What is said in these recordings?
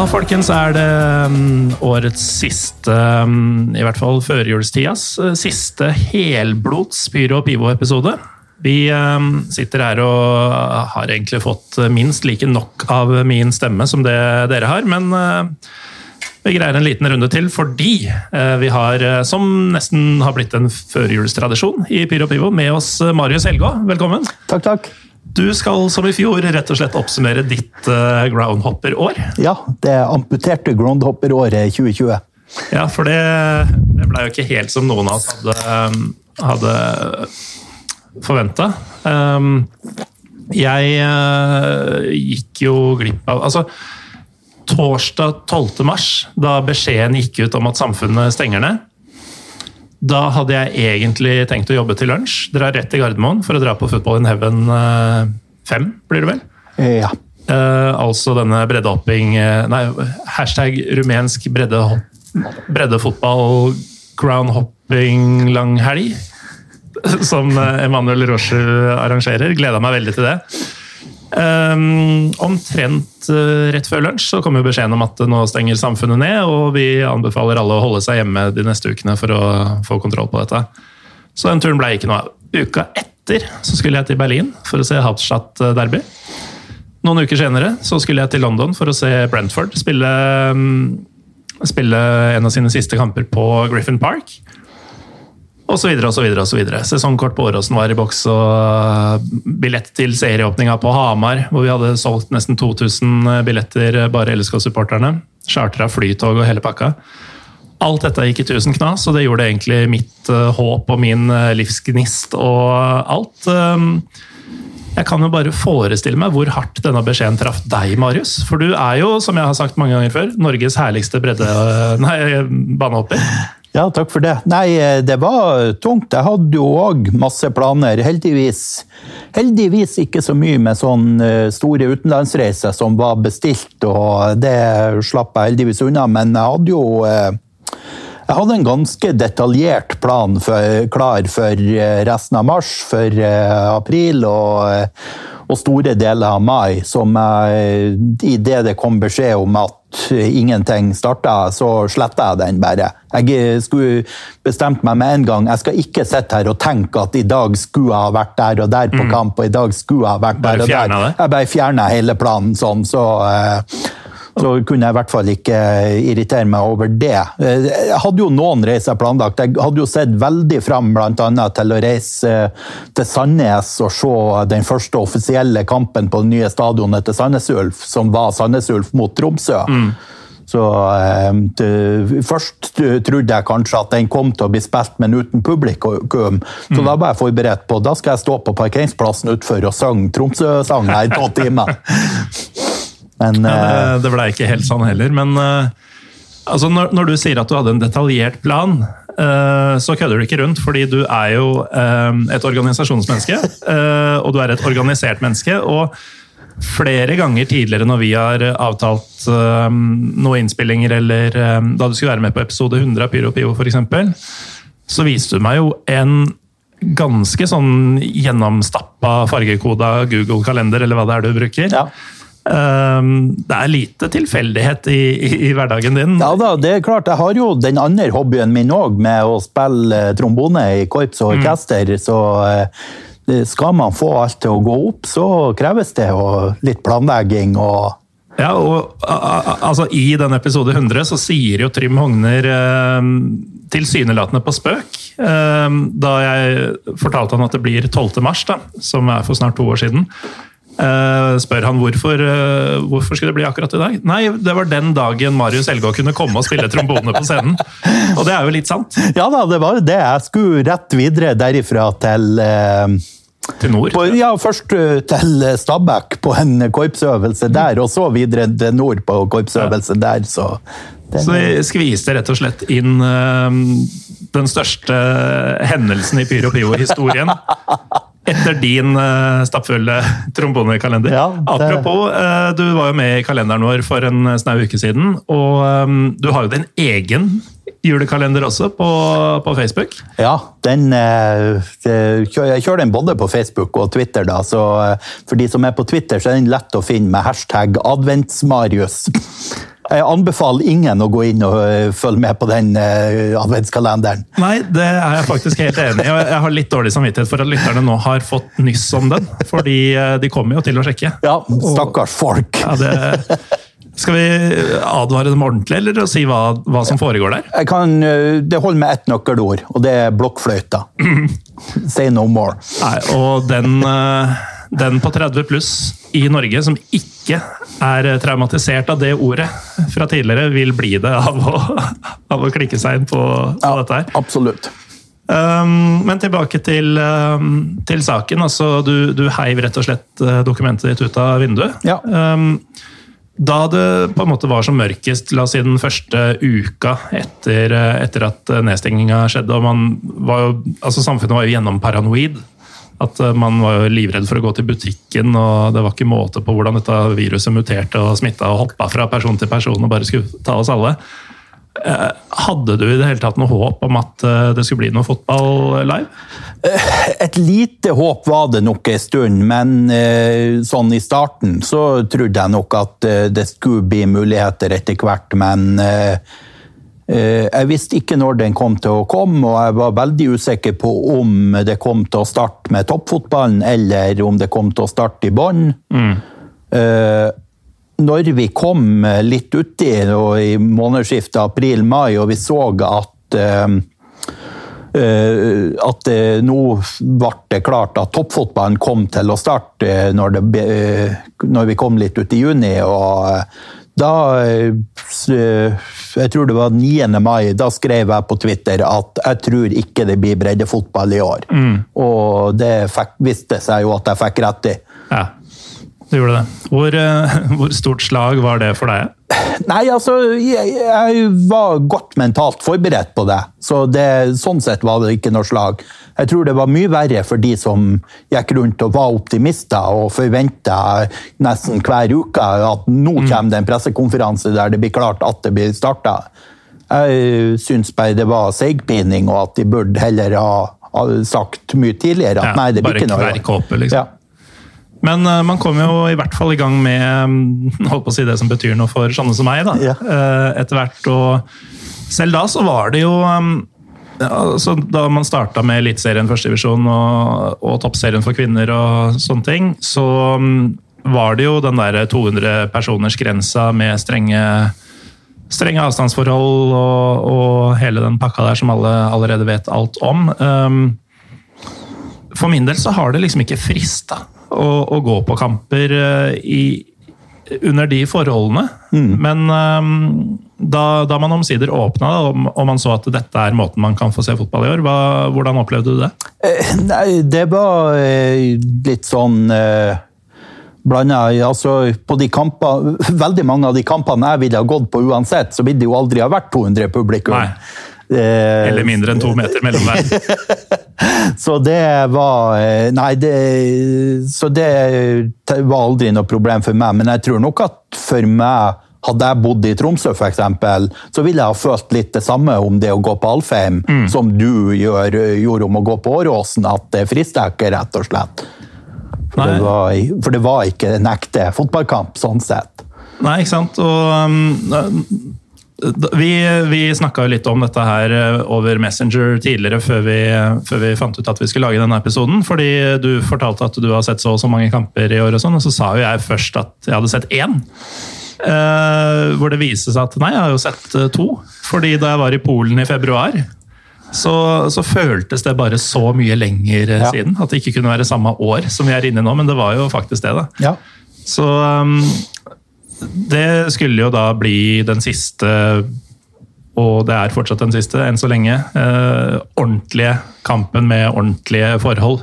Da folkens, er det um, årets siste, um, i hvert fall førjulstidas, uh, siste helblods Pyro og Pivo-episode. Vi um, sitter her og har egentlig fått minst like nok av min stemme som det dere har, men uh, vi greier en liten runde til fordi uh, vi har, uh, som nesten har blitt en førjulstradisjon i Pyro og Pivo, med oss uh, Marius Helgå. Velkommen. Takk, takk. Du skal som i fjor rett og slett oppsummere ditt uh, groundhopper-år. Ja, det amputerte groundhopper-året 2020. Ja, for det, det ble jo ikke helt som noen av oss hadde, um, hadde forventa. Um, jeg uh, gikk jo glipp av Altså, torsdag 12. mars, da beskjeden gikk ut om at samfunnet stenger ned, da hadde jeg egentlig tenkt å jobbe til lunsj. Dra rett til Gardermoen for å dra på Football in Heaven 5, blir det vel? Ja. Eh, altså denne breddehopping Nei, hashtag rumensk bredde, breddefotball groundhopping langhelg. Som Emanuel Roche arrangerer. Gleda meg veldig til det. Um, omtrent uh, rett før lunsj så kom jo beskjeden om at nå stenger samfunnet ned, og vi anbefaler alle å holde seg hjemme de neste ukene for å få kontroll på dette. Så den turen ble ikke noe av. Uka etter så skulle jeg til Berlin for å se Hauptstadt-derby. Noen uker senere så skulle jeg til London for å se Brentford spille, um, spille en av sine siste kamper på Griffin Park. Og så videre og så videre. og så videre. Sesongkort på Åråsen var i boks, og billett til serieåpninga på Hamar, hvor vi hadde solgt nesten 2000 billetter, bare LSK-supporterne. Chartra flytog og hele pakka. Alt dette gikk i tusen knas, og det gjorde egentlig mitt håp og min livsgnist og alt. Jeg kan jo bare forestille meg hvor hardt denne beskjeden traff deg, Marius. For du er jo, som jeg har sagt mange ganger før, Norges herligste bredde... Nei, banehopper. Ja, takk for det. Nei, det var tungt. Jeg hadde jo òg masse planer. Heldigvis, heldigvis ikke så mye med sånn store utenlandsreiser som var bestilt, og det slapp jeg heldigvis unna. Men jeg hadde jo jeg hadde en ganske detaljert plan for, klar for resten av mars, for april og, og store deler av mai. Som jeg, idet det kom beskjed om at ingenting starta, så sletta jeg den bare. Jeg skulle bestemt meg med en gang. Jeg skal ikke sitte her og tenke at i dag skulle jeg ha vært der og der på mm. kamp, og i dag skulle jeg ha vært der og der. Det. Jeg bare fjerna hele planen sånn, så så kunne jeg i hvert fall ikke irritere meg over det. Jeg hadde jo noen reiser planlagt. Jeg hadde jo sett veldig fram bl.a. til å reise til Sandnes og se den første offisielle kampen på det nye stadionet til Sandnes Ulf, som var Sandnes Ulf mot Tromsø. Mm. Så eh, Først trodde jeg kanskje at den kom til å bli spilt, men uten publikum. Så mm. da var jeg forberedt på da skal jeg stå på parkeringsplassen utfor og synge Tromsø-sanger i to timer. Men, ja, det, eh, det ble ikke helt sånn heller. Men uh, altså når, når, du sier at du hadde en detaljert plan, uh, så kødder du ikke rundt. Fordi du er jo et organisasjonsmenneske, og du er et organisert menneske. og flere ganger tidligere når vi har avtalt um, noen innspillinger, eller um, da du skulle være med på episode 100 av Pyro Pivo f.eks., så viste du meg jo en ganske sånn gjennomstappa fargekoda Google-kalender, eller hva det er du bruker. Ja. Ehm, det er lite tilfeldighet i, i, i, hverdagen din? Ja da, det er klart. Jeg har jo den andre hobbyen min òg, med å spille eh, trombone i korps og mm. orkester. Mm. Så eh, skal man få alt til å gå opp, så kreves det litt planlegging og ja, og altså I den episode 100 så sier jo Trym Hogner eh, tilsynelatende på spøk, eh, da jeg fortalte han at det blir 12. mars, da, som er for snart to år siden, Uh, spør han hvorfor, uh, hvorfor skulle det bli akkurat i dag. Nei, det var den dagen Marius Elgaa kunne komme og spille trombone på scenen. Og det er jo litt sant. Ja da, det var det. Jeg skulle rett videre derifra til uh, til nord? På, ja, først til Stabæk på en korpsøvelse der, og så videre til nord på korpsøvelse ja. der. Så, den, så vi skviste rett og slett inn den største hendelsen i Pyro Pio-historien etter din uh, stappfulle trombonekalender. Ja, det... Apropos, uh, du var jo med i kalenderen vår for en snau uke siden. Og um, du har jo din egen julekalender også på, på Facebook? Ja, den, jeg kjører den både på Facebook og Twitter. da, så For de som er på Twitter, så er den lett å finne med hashtag adventsmarius. Jeg anbefaler ingen å gå inn og eh, følge med på den uh, adventskalenderen. Nei, det er jeg faktisk helt enig i. Jeg har litt dårlig samvittighet for at lytterne nå har fått nyss om den. Fordi de kommer jo til å sjekke. Ja, stakkars folk. Ja, det, skal vi advare dem ordentlig, eller si hva, hva som foregår der? Kan, det holder med ett nøkkelord, og det er blokkfløyta. Say no more. Nei, og den den på 30 pluss i Norge som ikke er traumatisert av det ordet fra tidligere, vil bli det av å, av å klikke seg inn på, på ja, dette her. Absolutt. Um, men tilbake til, um, til saken. Altså, du, du, heiv rett og slett uh, dokumentet ditt ut av vinduet. Ja. Um, da det på en måte var som mørkest, la oss si den første uka etter, uh, etter at nedstenginga skjedde, og man var jo, altså samfunnet var jo gjennom paranoid at eh, man var jo livredd for å gå til butikken, og det var ikke måte på hvordan dette viruset muterte og smitta og hoppa fra person til person og bare skulle ta oss alle. Eh, hadde du i det hele tatt noe håp om at eh, det skulle bli noe fotball live? Et lite håp var det nok en stund, men sånn i starten så trodde jeg nok at det skulle bli muligheter etter hvert. Men jeg visste ikke når den kom til å komme, og jeg var veldig usikker på om det kom til å starte med toppfotballen, eller om det kom til å starte i bånn. Mm. Eh, når vi kom litt uti i månedsskiftet april-mai, og vi så at eh, at nå ble det klart at toppfotballen kom til å starte når, det, når vi kom litt ut i juni. og da jeg tror det var 9. mai, da skrev jeg på Twitter at jeg tror ikke det blir breddefotball i år. Mm. Og det fikk, viste seg jo at jeg fikk rett i. Ja, du gjorde det. Hvor, eh, hvor stort slag var det for deg? Nei, altså jeg, jeg, var godt mentalt forberedt på det. Så det, sånn sett var det ikke noe slag. Jeg tror det var mye verre for de som gikk rundt og var optimister og forventa nesten hver uke at nå mm. kommer det en pressekonferanse der det blir klart at det blir starta. Jeg syns bare det var seigpining, og at de burde heller ha sagt mye tidligere at ja, nei, det blir ikke noe. Bare kverk håpet, liksom. Ja. Men uh, man kommer jo i hvert fall i gang med mm, holdt på å si det som betyr noe for sånne som meg. da, ja. uh, etter hvert. Og selv da så var det jo um, altså, Da man starta med Eliteserien førstedivisjon og, og Toppserien for kvinner og sånne ting, så um, var det jo den der 200 personers grensa med strenge, strenge avstandsforhold og, og, hele den pakka der som alle allerede vet alt om. Um, for min del så har det liksom ikke frista å, å gå på kamper uh, i, under de forholdene. Mm. Men um, da, da, man omsider åpna og man så at dette er måten man kan få se fotball i år, hva, hvordan opplevde du det? Eh, nei, det var eh, litt sånn eh, blanda altså, på de kamper, Veldig mange av de kampene jeg ville ha gått på uansett, så ville det jo aldri ha vært 200 publikum. Nei. Eh, Eller mindre enn to meter mellom hver. så det var eh, Nei, det, så det var aldri noe problem for meg. Men jeg tror nok at for meg hadde jeg bodd i Tromsø, f.eks., så ville jeg ha følt litt det samme om det å gå på Alfheim mm. som du gjør, gjorde om å gå på Åråsen. At det frister ikke, rett og slett. For det, var, for det, var, ikke en ekte fotballkamp, sånn sett. Nei, ikke sant. Og um, vi, vi snakka litt om dette her uh, over Messenger tidligere, før vi, før vi, fant ut at vi skulle lage denne episoden. Fordi du fortalte at du har sett så og så mange kamper i år, og sånn, og så sa jo jeg først at jeg hadde sett én. Uh, hvor det viste seg at nei, jeg har jo sett uh, to. Fordi da jeg var i Polen i februar, så, så føltes det bare så mye lenger uh, ja. siden. At det ikke kunne være samme år som vi er inne i nå, men det var jo faktisk det. da. Ja. Så um, det skulle jo da bli den siste og det er fortsatt den siste, enn så lenge. ordentlige kampen med ordentlige forhold,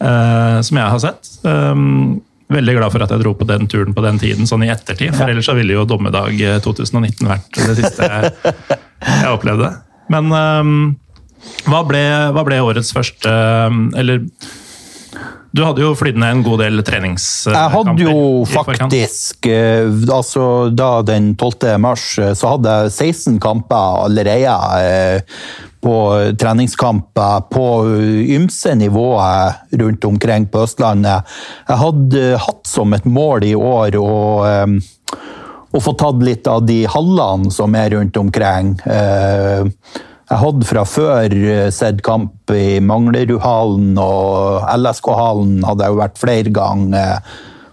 som jeg har sett. Um, veldig glad for at jeg dro på den turen på den tiden, sånn i ettertid. For ellers så ville jo dommedag 2019 eh, vært det siste jeg opplevde. Men um, hva, ble, hva, ble, årets første Eller du hadde jo flydd ned en god del treningskamper. Jeg hadde jo faktisk eh, altså Da den 12. mars så hadde jeg 16 kamper allerede på treningskamper på ymse nivåer rundt omkring på Østlandet. Jeg hadde hatt som et mål i år å, å få tatt litt av de hallene som er rundt omkring. Eh, jeg hadde fra før sett kamp i Manglerudhallen og LSK-hallen hadde jeg jo vært flere ganger.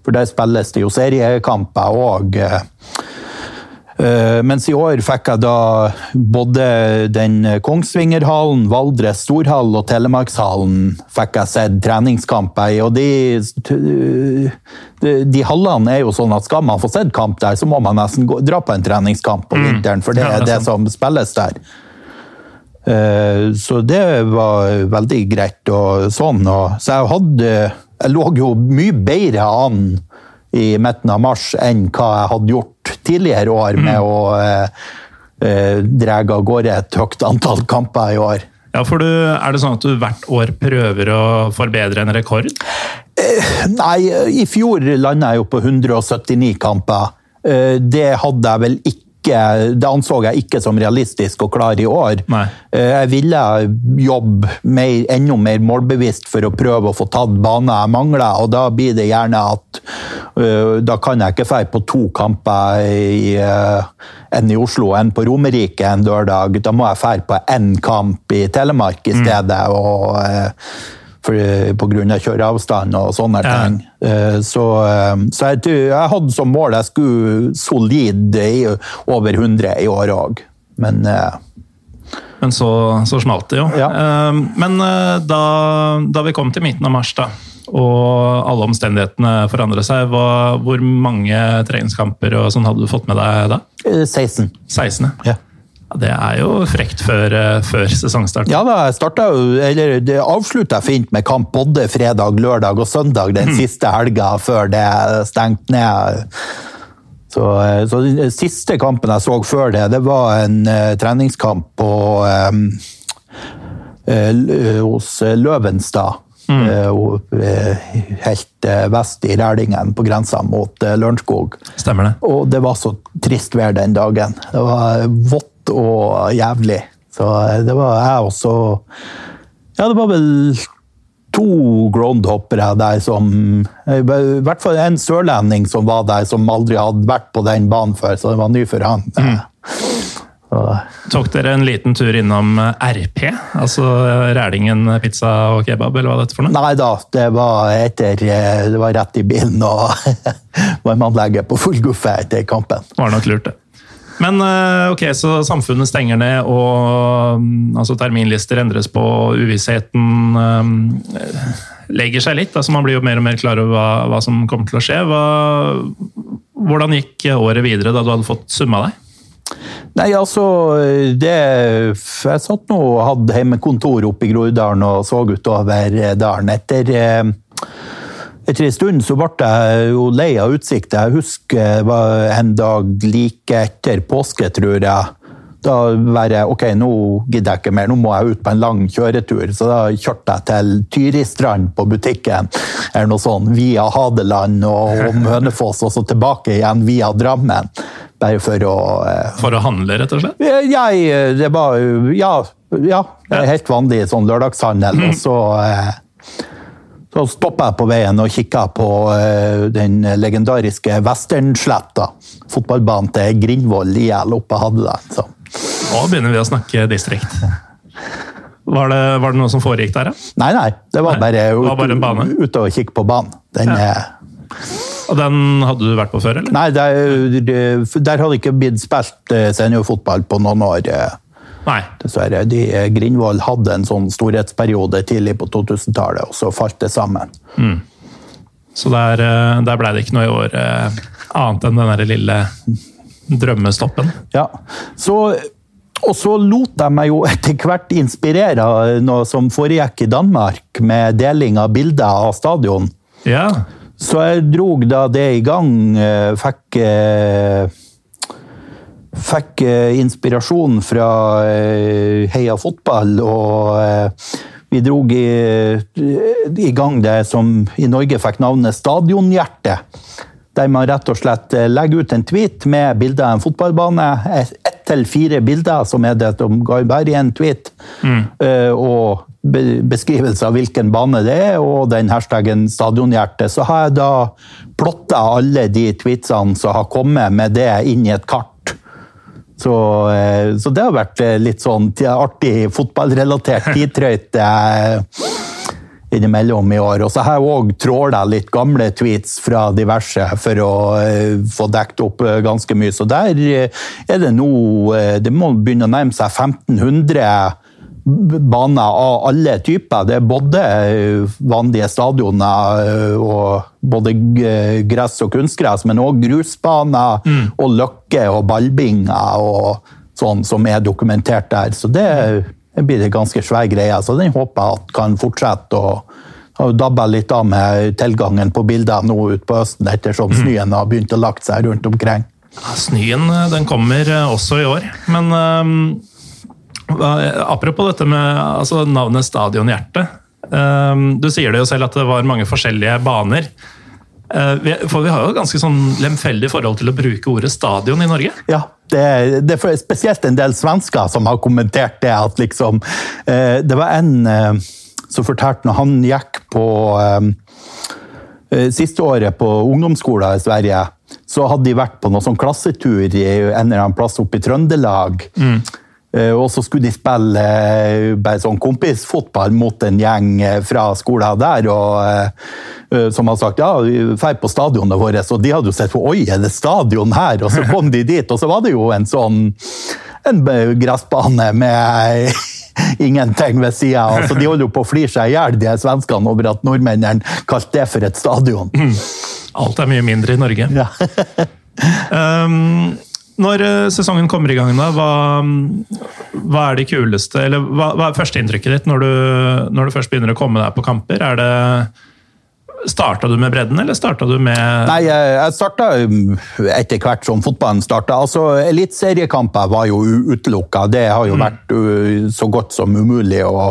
For der spilles det jo seriekamper òg. Mens i år fikk jeg da både den Kongsvingerhallen, Valdres Storhall og Telemarkshallen fikk jeg sett treningskamper i. Og de, de, de, hallene er jo sånn at skal man få sett kamp der, så må man nesten gå, dra på en treningskamp på vinteren, for det er det som spilles der. Så det var veldig greit og sånn. Så jeg hadde Jeg lå jo mye bedre an i midten av mars enn hva jeg hadde gjort tidligere år med mm. å eh, eh, dra av gårde et høyt antall kamper i år. Ja, for du, Er det sånn at du hvert år prøver å forbedre en rekord? Eh, nei, i fjor landa jeg jo på 179 kamper. Eh, det hadde jeg vel ikke det anså jeg ikke som realistisk og klar i år. Nei. Eh, jeg ville jobbe mer, enda mer målbevisst for å prøve å få tatt baner jeg mangler, og da blir det gjerne at uh, da kan jeg ikke dra på to kamper i uh, en i Oslo og en på Romerike en dørdag. Da må jeg dra på én kamp i Telemark i mm. stedet. Mm. og uh, av kjøreavstand og sånne ja. ting. Eh, så, eh, så jeg, jeg, hadde som mål jeg skulle solid i over 100 i år òg. Men eh, men så, så smalt det jo. Ja. Men da, da, vi kom til midten av mars, da, og alle omstendighetene forandret seg, hva, hvor mange treningskamper og sånn hadde du fått med deg da? 16. 16 ja. Det er jo frekt før, eh, før sesongstart. Ja da, jeg starta eller det avslutta fint med kamp både fredag, lørdag og søndag den mm. siste helga før det stengte ned. Så, eh, så, Den siste kampen jeg så før det, det var en uh, treningskamp på um, uh, hos Løvenstad. Mm. Uh, helt vest i Rælingen, på grensa mot Lørenskog. Stemmer det. Og det var så trist vær den dagen. Det var vått og jævlig. Så det var jeg også Ja, det var vel to groundhoppere der som I hvert fall en sørlending som var der, som aldri hadde vært på den banen før, så det var ny for han. Mm. Tok dere en liten tur innom RP? Altså Rælingen pizza og kebab, eller hva dette for noe? Nei da, det var etter Det var rett i bilen og varmeanlegget på full guffe etter kampen. Var nok lurt, det. Men eh, ok, så samfunnet stenger ned, og mm, altså, terminlister endres på, uvissheten um, legger seg litt. altså Man blir jo mer og mer klar over hva, hva som kommer til å skje. Hva, hvordan gikk året videre da du hadde fått summa deg? Nei, altså det, Jeg satt nå og hadde hjemmekontor oppe i Groruddalen og så utover dalen. Etter eh, etter en stund så ble jeg jo lei av utsikten. Jeg husker det var en dag like etter påske, tror jeg. Da var jeg ok, nå gidder jeg ikke mer, nå må jeg ut på en lang kjøretur. Så da kjørte jeg til Tyristrand på butikken, eller noe sånt, via Hadeland og og Mønefoss, og så tilbake igjen via Drammen. Bare for å eh, For å handle, rett og slett? Jeg, det var Ja, ja helt vanlig sånn lørdagshandel. Og så eh, så stoppa jeg på veien og kikka på uh, den legendariske Westernsletta. Fotballbanen til Grindvoll IL oppe Hadeland. Nå begynner vi å snakke distrikt. Var det, var det noe som foregikk der, ja? Nei, nei. Det var nei, bare ute ut og kikke på banen. Den, ja. Og den hadde du vært på før, eller? Nei, der, der hadde ikke blitt spilt eh, seniorfotball på noen år. Uh, Nei. Dessverre. De, eh, Grindvoll hadde en sånn storhetsperiode tidlig på 2000-tallet, og så falt det sammen. Mm. Så der, eh, der blei det ikke noe i år eh, annet enn den lille drømmestoppen? Ja. Så, og så lot jeg meg jo etter hvert inspirere noe som foregikk i Danmark, med deling av bilder av stadion. Ja. Så jeg drog da det i gang. Fikk fikk eh, inspirasjon fra eh, Heia Fotball, og eh, vi drog i, i, gang det som i Norge fikk navnet Stadionhjerte. Der man rett og slett legger ut en tweet med bilde av en fotballbane. Ett til fire bilder, som er det om Guy Berrien-tweet. Mm. Og beskrivelse av hvilken bane det er, og den hashtaggen stadionhjerte, så har jeg da plotta alle de tweetsene som har kommet med det inn i et kart. Så, eh, så det har vært litt sånn artig fotballrelatert tidtrøyte innimellom i år. Og så har jeg òg tråla litt gamle tweets fra diverse for å uh, få dekket opp uh, ganske mye. Så der uh, er det nå Det må begynne å nærme seg 1500 baner av alle typer. Det er både vanlige stadioner og både gress og kunstgress, men òg grusbaner mm. og løkke og ballbinger og sånn som er dokumentert der. Så det det blir en ganske svær greie. Så den håper jeg at kan fortsette. og har dabba litt av med tilgangen på bilder nå ute på høsten, ettersom mm. snøen har begynt å lagt seg rundt omkring. Snøen den kommer eh, også i år. Men um, apropos dette med altså, navnet Stadionhjerte. Um, du sier det jo selv at det var mange forskjellige baner. Uh, for vi har jo ganske sånn lemfeldig forhold til å bruke ordet stadion i Norge? Ja, det, det, er spesielt en del svensker som har kommentert det. at liksom, eh, Det var en eh, som fortalte når han gikk på eh, Siste året på ungdomsskolen i Sverige, så hadde de vært på noen sånn klassetur i en eller annen plass oppe i Trøndelag. Mm. Og så skulle de spille bare sånn kompisfotball mot en gjeng fra skolen der. og Eh, som har sagt ja, drar på stadionet vårt, og de hadde jo sett på oi, er det stadion her? Og så kom de dit, og så var det jo en sånn en gressbane med ingenting ved sida. Altså, de holder jo på å flire seg i hjel, de svenskene, over at nordmennene kalte det for et stadion. Mm. Alt er mye mindre i Norge. Ja. um, når eh, sesongen kommer i gang, da, hva, hva er det kuleste Eller hva, hva er førsteinntrykket ditt når du, når du først begynner å komme deg på kamper? Er det Starta du med bredden, eller starta du med Nei, jeg starta um, etter hvert som fotballen starta. Altså, Eliteseriekamper var jo utelukka. Det har jo mm. vært uh, så godt som umulig å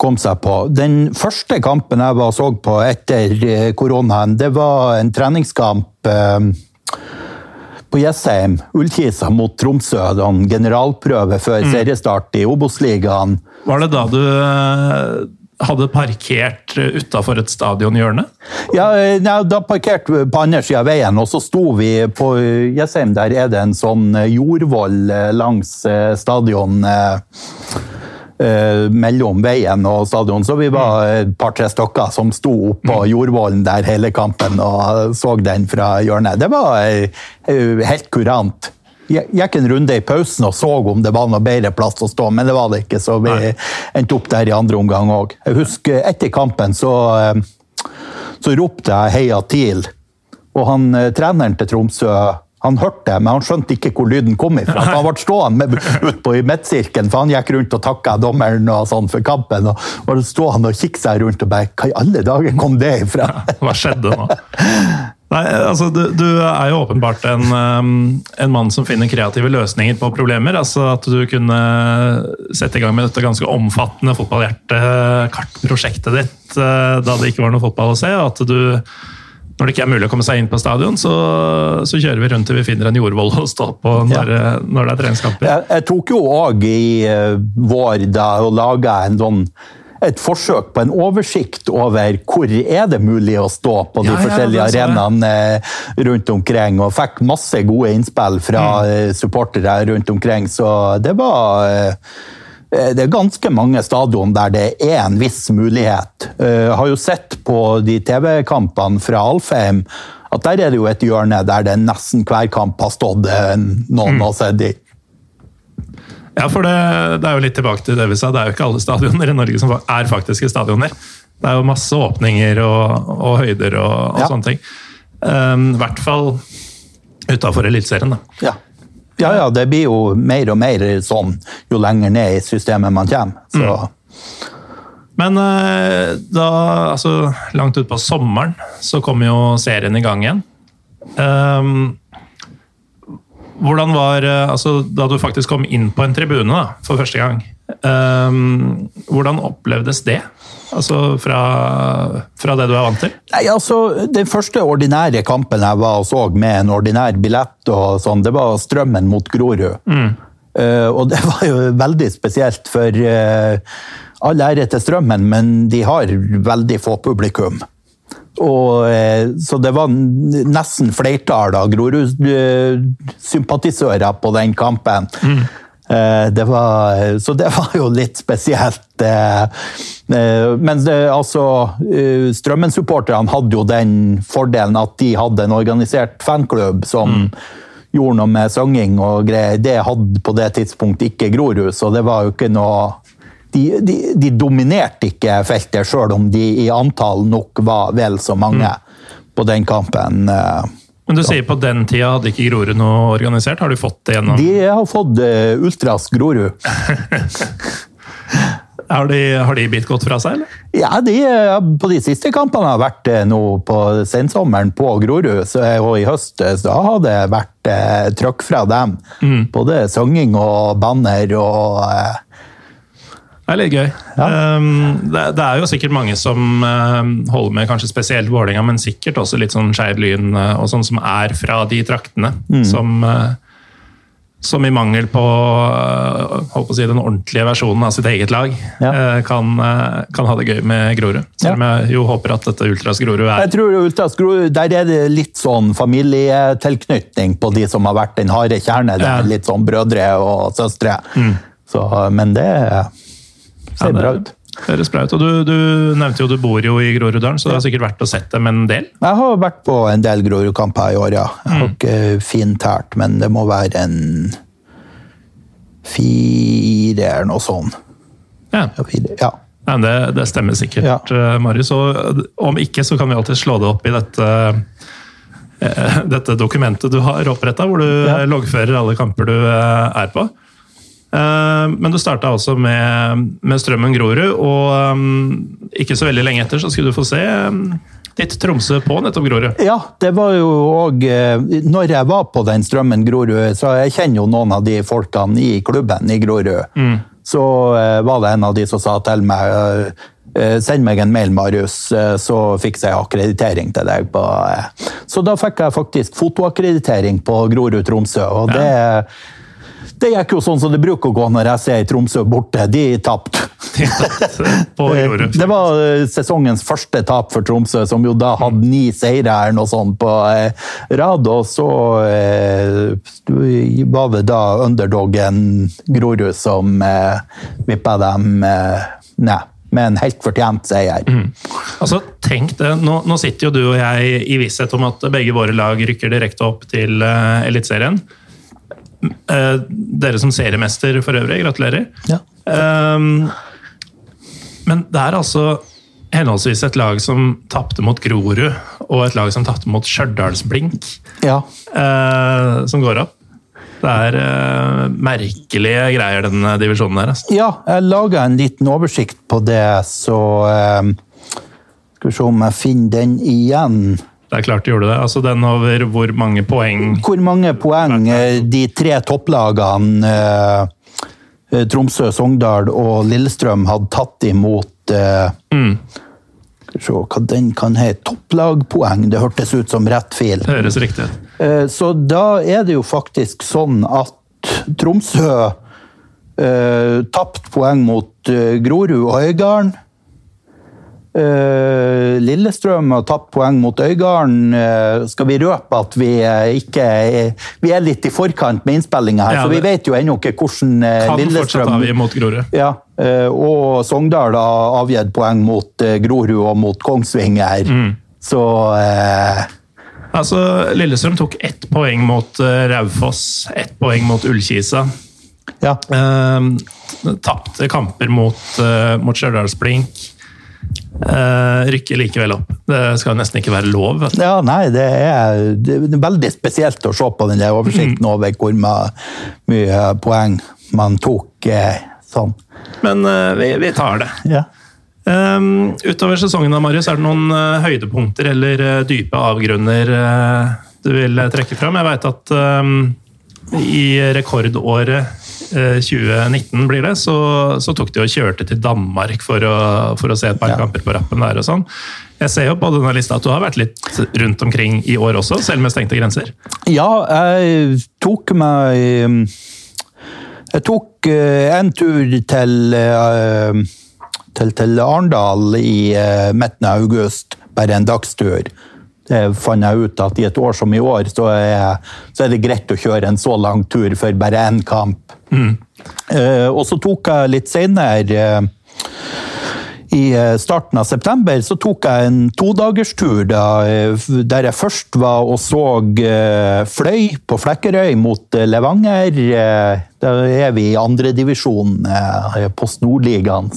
komme seg på. Den første kampen jeg var så på etter uh, koronaen, det var en treningskamp um, på Jessheim, Ullkisa mot Tromsø. En generalprøve før mm. seriestart i Obos-ligaen. Var det da du uh, hadde parkert utafor et stadionhjørne? Ja, da parkerte vi på andre sida av veien, og så sto vi på Jessheim. Der er det en sånn jordvoll langs eh, stadion. Uh, mellom veien og stadion. Så vi var et par-tre stykker som sto oppå mm. jordvollen der hele kampen og så den fra hjørnet. Det var uh, helt kurant gikk en runde i pausen og så om det var noe bedre plass å stå, men det var det ikke, så vi endte opp der i andre omgang òg. Jeg husker etter kampen så, eh, så ropte jeg 'heia TIL', og han eh, treneren til Tromsø han hørte men han skjønte ikke hvor lyden kom ifra. Han ble stående ute på i midtsirkelen, for han gikk rundt og takka dommeren og sånn for kampen. og var stående og kikke seg rundt og bare Hva i alle dager kom det ifra? Hva skjedde nå? Nei, altså du, du, er jo åpenbart en, um, en, mann som finner kreative løsninger på problemer. altså At du kunne sette i gang med dette ganske omfattende fotballhjerte-kartprosjektet ditt uh, da det ikke var noe fotball å se. og at du når det ikke er mulig å komme seg inn på stadion, så, så kjører vi rundt til vi finner en jordvoll å stå på når, ja. når det er treningskamper. Jeg, jeg, tok jo òg i uh, vår da og laga en sånn et forsøk på en oversikt over hvor er det mulig å stå på de ja, forskjellige ja, arenaene eh, rundt omkring, og fikk masse gode innspill fra mm. Eh, supportere rundt omkring. Så det var eh, det er ganske mange stadion der det er en viss mulighet. Jeg har jo sett på de TV-kampene fra Alfheim at der er det jo et hjørne der det nesten hver kamp har stått noen mm. og sett i. Ja, for det, det, er jo litt tilbake til det vi sa. Det er jo ikke alle stadioner i Norge som er faktiske stadioner. Det er jo masse åpninger og, og høyder og, og ja. sånne ting. Um, I hvert fall utafor Eliteserien, da. Ja. Ja. ja, det blir jo mer og mer sånn jo lenger ned i systemet man kommer. Så. Mm. Men uh, da, altså langt utpå sommeren, så kommer jo serien i gang igjen. Um, hvordan var eh, altså, Da du faktisk kom inn på en tribune da, for første gang, um, hvordan opplevdes det? Altså fra, fra, det du er vant til? Nei, altså, Den første ordinære kampen jeg var og så med en ordinær billett, og sånn, det var Strømmen mot Grorud. Mm. Uh, og det var jo veldig spesielt, for uh, all ære til Strømmen, men de har veldig få publikum. Og, så det var nesten flertall av Grorud-sympatisører på den kampen. Mm. Det var, så det var jo litt spesielt. Men altså, Strømmen-supporterne hadde jo den fordelen at de hadde en organisert fanklubb som mm gjorde noe med sanging og greier. Det hadde på det tidspunktet ikke Grorud, så det var jo ikke noe de, de, de dominerte ikke feltet, sjøl om de i antall nok var vel så mange mm. på den kampen. Eh, Men du sier på den tida hadde ikke Grorud noe organisert? Har du fått det gjennom De har fått uh, Ultras Grorud. Har de, har de bitt godt fra seg, eller? Ja, de, på de siste kampene har vært eh, nå på sensommeren på Grorud, så, og i høst eh, så har det vært uh, trøkk fra dem. Mm. Både sanging og banner og eh, det er litt gøy. Ja. Um, det, det, er jo sikkert mange som uh, holder med kanskje spesielt Vålerenga, men sikkert også litt sånn Skeid Lyn uh, og sånn som er fra de traktene. Mm. Som uh, som i mangel på å si, den ordentlige versjonen av sitt eget lag, ja. Eh, kan, eh, kan, ha det gøy med Grorud. Selv om jeg jo håper at dette Ultras Grorud er Jeg tror Ultras Grorud, Der er det litt sånn familietilknytning på de som har vært den harde kjerne. Ja. Litt sånn brødre og søstre. Mm. Så, men det ser ja, det, bra ut. Høres bra ut. Og du, du, nevnte jo du bor jo i Groruddalen, så du har sikkert vært og sett dem en del? Jeg har vært på en del Grorudkamper i år, ja. Jeg har mm. ikke fintært, men det må være en fire eller noe sånt. Ja. Ja. Nei, det, det, stemmer sikkert, ja. Eh, Marius. Og om ikke, så kan vi alltid slå det opp i dette eh, dette dokumentet du har oppretta, hvor du ja. loggfører alle kamper du eh, er på. Eh, men du starta altså med, med, Strømmen Grorud, og um, ikke så veldig lenge etter så skulle du få se um, ditt Tromsø på nettopp Grorud. Ja, det var jo òg Når jeg var på den Strømmen Grorud, så jeg kjenner jo noen av de folkene i klubben i Grorud. Mm. Så var det en av de som sa til meg Send meg en mail, Marius, så fikser jeg akkreditering til deg. Så da fikk jeg faktisk fotoakkreditering på Grorud Tromsø. og det ja det gikk jo sånn som det bruker å gå når jeg ser Tromsø borte. De tapte. det var eh, sesongens første tap for Tromsø, som jo da hadde ni seire eller noe sånt på eh, rad. Og så eh, var det da underdogen Grorud som vippa dem ned med en helt fortjent seier. Mm. Altså, tenk det. Nå, nå, sitter jo du og jeg i visshet om at begge våre lag rykker direkte opp til uh, Eliteserien. Eh, dere som seriemester for øvrig, gratulerer. Ja. Um, men det er altså henholdsvis et lag som tapte mot Grorud, og et lag som tapte mot Stjørdalsblink, ja. uh, som går opp. Det er uh, merkelige greier, den divisjonen der. Altså. Ja, jeg laga en liten oversikt på det, så uh, Skal vi se om jeg finner den igjen. Det er klart de gjorde det. Altså den over hvor mange poeng Hvor mange poeng eh, de tre topplagene eh, Tromsø, Sogndal og Lillestrøm hadde tatt imot eh, mm. Se hva den kan hete. Topplagpoeng. Det hørtes ut som rett fil. Det høres riktig ut. Så da er det jo faktisk sånn at Tromsø eh, tapte poeng mot Grorud og Øygarden. Uh, Lillestrøm har tapt poeng mot Øygarden. Uh, skal vi røpe at vi uh, ikke Vi er litt i forkant med innspillinga her, ja, så vi vet jo ennå ikke hvordan kan Lillestrøm Kan fortsatt mot Grorud. Ja, og Sogndal har avgitt poeng mot Grorud og mot Kongsvinger. Mm. Så Altså, Lillestrøm tok ett poeng mot Raufoss, ett poeng mot Ullkisa. Ja. Tapte kamper mot, mot Stjørdalsblink. Uh, rykker likevel opp. Det skal nesten ikke være lov. Ja, nei, det er, det er, veldig spesielt å se på den der oversikten mm. over hvor mye poeng man tok eh, sånn. Men uh, vi, vi, tar det. Ja. Um, utover sesongen av Marius, er det noen uh, høydepunkter eller dype avgrunner du vil trekke fram? Jeg veit at um, i rekordåret 2019 blir det, så, så, tok de og kjørte til Danmark for å, for å se et par ja. kamper på rappen der og sånn. Jeg ser jo på denne lista at du har vært litt rundt omkring i år også, selv med stengte grenser? Ja, jeg tok meg Jeg tok en tur til, til, til Arendal i midten av august. Bare en dagstur. Det fant jeg ut at i et år som i år, så er, så er det greit å kjøre en så lang tur for bare én kamp. Mm. og så tok jeg litt seinere i eh, starten av september så tok jeg en todagerstur eh, der jeg først var og så eh, Fløy på Flekkerøy mot Levanger. Da er vi i andredivisjon, Post Nordligaen.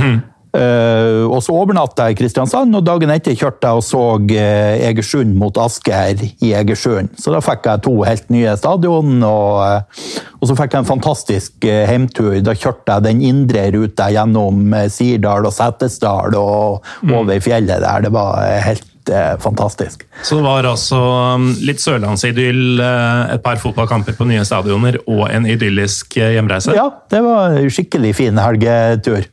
Mm. Uh, og så overnatta jeg i Kristiansand, og dagen etter kjørte jeg og så uh, Egersund mot Asker i Egersund. Så da fikk jeg to helt nye stadion, og, uh, og så fikk jeg en fantastisk heimtur. Da kjørte jeg den indre ruta gjennom Sirdal og Setesdal og mm. over i fjellet der. Det var helt fantastisk. Så det var altså um, litt sørlandsidyll, et par fotballkamper på nye stadioner og en idyllisk hjemreise? Ja, det var en skikkelig fin helgetur.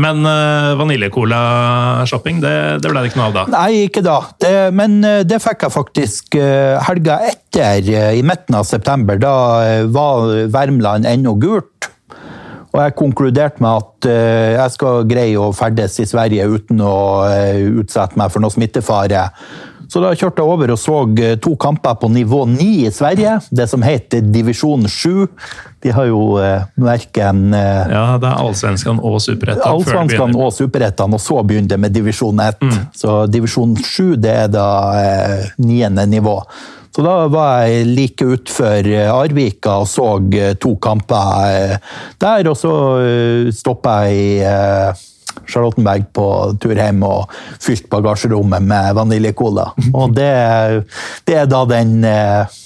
Men uh, vaniljecola-shopping, det, det, ble det ikke noe av da? Nei, ikke da. Det, men uh, det fikk jeg faktisk uh, helga etter, i midten av september. Da var Värmland ennå gult. Og jeg konkluderte med at jeg skal greie å ferdes i Sverige uten å utsette meg for noe smittefare. Så da kjørte jeg over og så eh, to kamper på nivå 9 i Sverige. Det som heter divisjon 7. De har jo eh, verken eh, Ja, det er allsvenskene og Superettan. Allsvenskene og Superettan, og så begynner det med divisjon 1. Mm. Så divisjon 7 det er da eh, niende nivå. Så da var jeg like utfor Arvika og så to kamper der, og så stoppa jeg i Charlottenberg på tur hjem og fylt bagasjerommet med vaniljekola. Og det, det, er da den eh,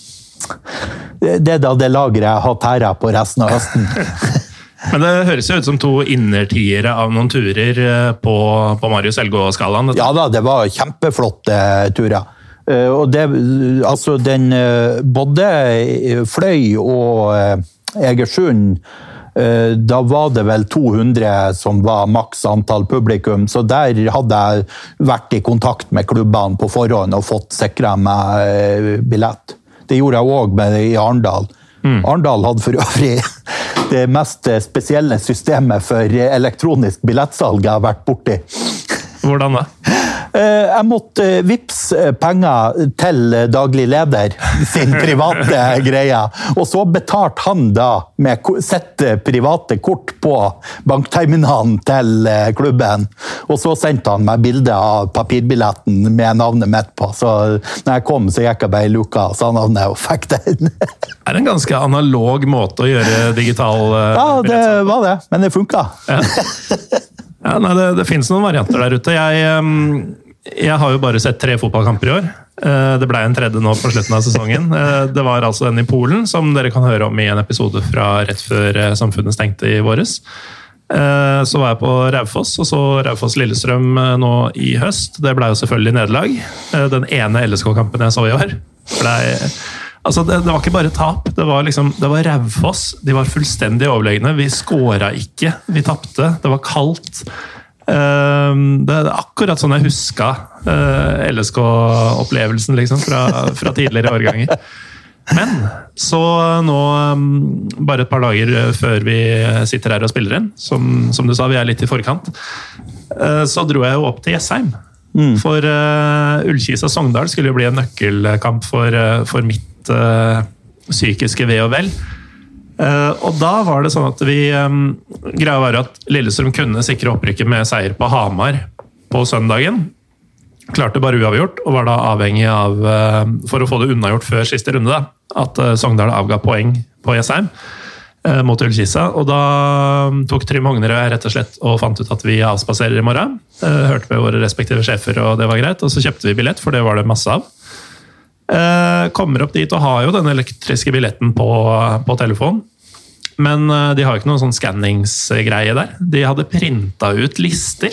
Det er da det lageret jeg har tæra på resten av høsten. Men det høres jo ut som to innertiere av noen turer eh, på, på Marius Elgå-skalaen? Ja da, det var kjempeflotte turer. Eh, og det, altså den Både Fløy og Egersund da var det vel 200 som var maks antall publikum, så der hadde jeg vært i kontakt med klubbene på forhånd og fått sikra meg eh, billett. Det gjorde jeg òg i Arendal. Mm. Arendal hadde for øvrig det mest spesielle systemet for elektronisk billettsalg jeg har vært borti. Hvordan da? Eh, jeg måtte vippse penger til daglig leder sin private greie. Og så betalte han da med sitt private kort på bankterminalen til eh, klubben. Og så sendte han meg bilde av papirbilletten med navnet mitt på. Så når jeg kom, så gikk jeg bare i luka og sa navnet og fikk den. Det er en ganske analog måte å gjøre digital uh, Ja, det var det. Men det funka. Ja. Ja, nei, det, det finnes noen varianter der ute. Jeg, jeg, har jo bare sett tre fotballkamper i år. Eh, det ble en tredje nå på slutten av sesongen. Eh, det var altså den i Polen, som dere kan høre om i en episode fra rett før eh, Samfunnet stengte i våres. Så var jeg på Raufoss, og så Raufoss-Lillestrøm nå i høst. Det ble jo selvfølgelig nederlag. Den ene LSK-kampen jeg så i år. Ble Altså, det, det, var ikke bare tap. Det var, liksom, var Raufoss. De var fullstendig overlegne. Vi skåra ikke. Vi tapte. Det var kaldt. Uh, det er akkurat sånn jeg huska eh, LSK-opplevelsen liksom, fra, fra, tidligere årganger. Men så nå, um, bare et par dager før vi sitter her og spiller inn, som, som du sa, vi er litt i forkant, uh, så dro jeg jo opp til Jessheim. Mm. For uh, Ullkisa-Sogndal skulle jo bli en nøkkelkamp for, for mitt uh, psykiske ve og vel. Uh, og da var det sånn at vi Greia var at Lillestrøm kunne sikre opprykket med seier på Hamar på søndagen. Klarte bare uavgjort, og var da avhengig av, for å få det unnagjort før siste runde, da, at uh, Sogndal avga poeng på Jessheim mot Ullkisa. Og da tok Trym Hognerød rett og slett og fant ut at vi avspaserer i morgen. hørte med våre respektive sjefer, og det var greit. Og så kjøpte vi billett, for det var det masse av. Eh, kommer opp dit og har jo den elektriske billetten på, på telefon. Men eh, de har jo ikke noen sånn skanningsgreie der. De hadde printa ut lister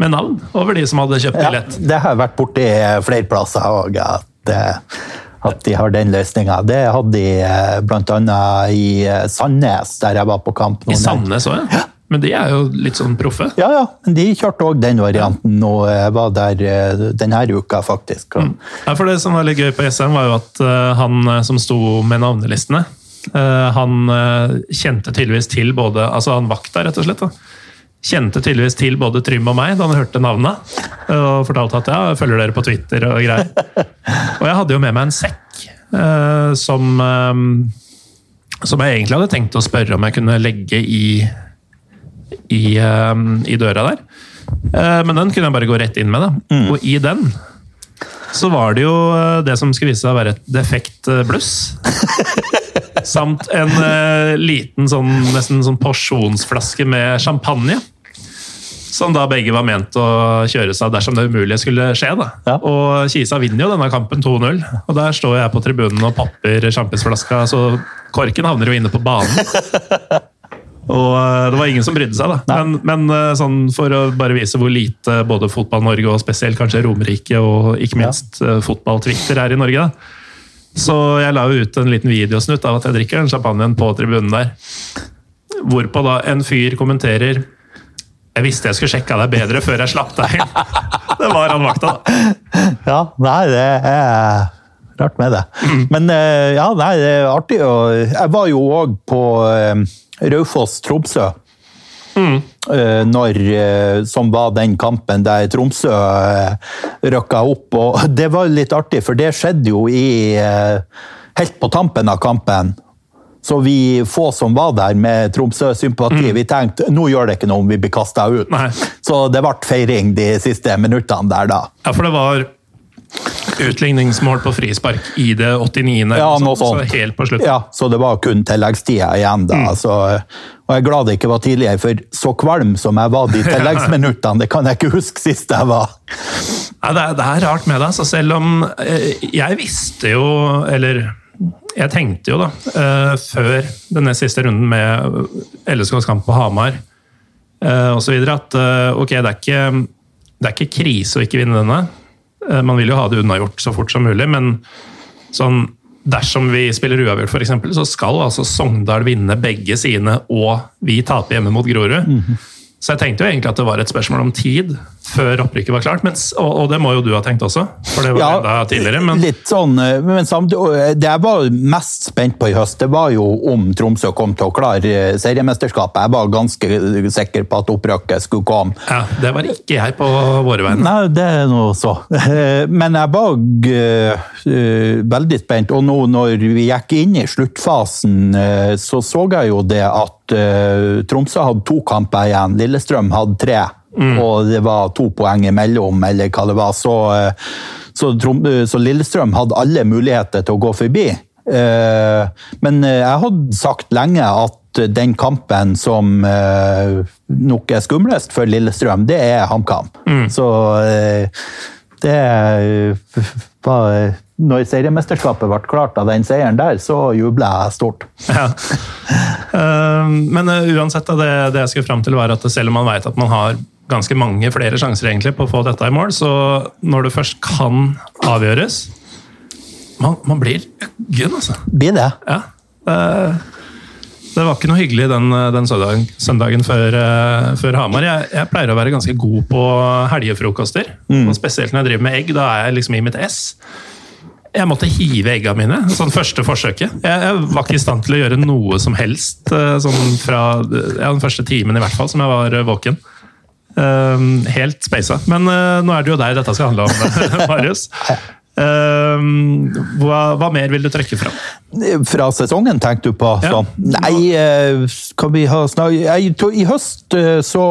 med navn over de som hadde kjøpt billett. Ja, det har vært borti flere plasser òg, at, eh, at, de har den løsninga. Det hadde de bl.a. i Sandnes, der jeg var på kamp. I Sandnes òg, ja? Men de er jo litt sånn proffe? Ja, ja. Men de kjørte òg den varianten og var der eh, denne uka, faktisk. Mm. Ja, for Det som var litt gøy på SM, var jo at eh, han eh, som sto med navnelistene, Eh, han eh, kjente tydeligvis til både Altså, han vakta, rett og slett. da. Kjente tydeligvis til både Trym og meg da han hørte navnet. Og fortalte at ja, jeg følger dere på Twitter og greier. Og jeg hadde jo med meg en sekk eh, som eh, Som jeg egentlig hadde tenkt å spørre om jeg kunne legge i i, eh, i døra der. Eh, men den kunne jeg bare gå rett inn med. da. Og i den så var det jo eh, det som skulle vise seg å være et defekt eh, bluss. Samt en liten sånn, nesten sånn porsjonsflaske med champagne. Som da begge var ment å kjøre seg dersom det umulige skulle skje. da. Ja. Og Kisa vinner jo denne kampen 2-0. Og der står jeg på tribunen og popper sjampisflaska, så korken havner jo inne på banen. Og eh, det var ingen som brydde seg, da. Men, men eh, sånn for å bare vise hvor lite både Fotball-Norge og spesielt kanskje Romerike og ikke minst ja. fotball-Twitter er i Norge, da. Så jeg la jo ut en liten videosnutt av at jeg drikker den champagnen på tribunen der. Hvorpå da en fyr kommenterer Jeg visste jeg skulle sjekka deg bedre før jeg slapp deg inn. Det var han vakta, da. Ja, nei, det er rart med det. Mm. Men eh, ja, nei, det er artig. Jeg var jo òg på Raufoss-Tromsø. Mm. Når, som var den kampen der Tromsø rykka opp. Og det var litt artig, for det skjedde jo i Helt på tampen av kampen. Så vi få som var der med Tromsø-sympati, mm. vi tenkte nå gjør det ikke noe om vi blir kasta ut. Nei. Så det ble feiring de siste minuttene der, da. Ja, for det var utligningsmål på frispark i det 89. Ja, noe sånt. Så helt på slutten. Ja, så det var kun tilleggstida igjen da. Mm. Så, og jeg er glad det ikke var tidligere, for så kvalm som jeg var de tilleggsminuttene, det kan jeg ikke huske sist jeg var. Ja, det, er, det er rart med det, så selv om eh, Jeg visste jo, eller jeg tenkte jo da, uh, før den siste runden med LSKs kamp på Hamar osv. at ok, det er, ikke, det er ikke krise å ikke vinne denne. Eh, man vil jo ha det unnagjort så fort som mulig, men sånn, dersom vi spiller uavgjort, f.eks., så skal altså Sogndal vinne begge sine, og vi taper hjemme mot Grorud. Mm -hmm. Så jeg tenkte jo egentlig at det var et spørsmål om tid før opprykket var klart. Mens, og, og, det må jo du ha tenkt også, for det var ja, enda tidligere. Men... Litt sånn, eh, men samtidig, eh, Det jeg var mest spent på i høst, det var jo om Tromsø kom til å klare eh, seriemesterskapet. Jeg var ganske sikker på at opprykket skulle komme. Ja, Det var ikke jeg på våre vegne. Nei, det er nå så. Men jeg var uh, veldig spent. Og nå når vi gikk inn i sluttfasen, så så jeg jo det at Tromsø hadde to kamper igjen. Lillestrøm hadde tre. Mm. Og det var to poeng imellom, eller hva det var. Så, eh, så, så, Lillestrøm hadde alle muligheter til å gå forbi. Eh, men jeg hadde sagt lenge at den kampen som nok er skumlest for Lillestrøm, det er HamKam. Mm. Så det var når seriemesterskapet ble klart av den seieren der, så jubla jeg stort. Ja. Men uansett, det, det jeg skulle fram til, var at selv om man vet at man har ganske mange flere sjanser egentlig på å få dette i mål. Så når det først kan avgjøres Man, man blir uggen, altså. Blir det? Ja. Det var ikke noe hyggelig den, den søndagen, søndagen før, uh, før, Hamar. Jeg, jeg, pleier å være ganske god på helgefrokoster. Mm. Og spesielt når jeg driver med egg. Da er jeg liksom i mitt ess. Jeg måtte hive egga mine. sånn første forsøket. Jeg, jeg, var ikke i stand til å gjøre noe som helst uh, sånn fra ja, den første timen i hvert fall, som jeg var våken. Uh, helt speisa. Men uh, nå er det jo deg dette skal handle om, Marius. Uh, hva, hva, mer vil du trekke fram? Fra sesongen, tenkte du på? Ja. Så. Nei, eh, skal vi ha snakket I høst eh, så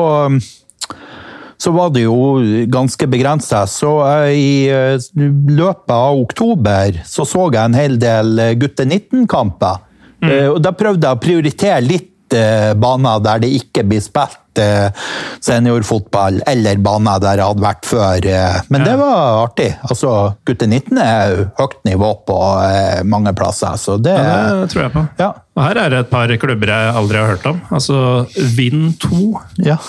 så var det jo ganske begrensa. Så i løpet av oktober så så jeg en hel del gutte 19-kamper. Mm. Og da prøvde jeg å prioritere litt baner der det ikke blir spilt seniorfotball, eller baner der jeg hadde vært før. Eh, men det var artig. Altså, Gutte 19 er høyt nivå på eh, mange plasser, så det Ja, det tror jeg på. Ja. Og her er det et par klubber jeg aldri har hørt om. Altså Vind 2. Ja.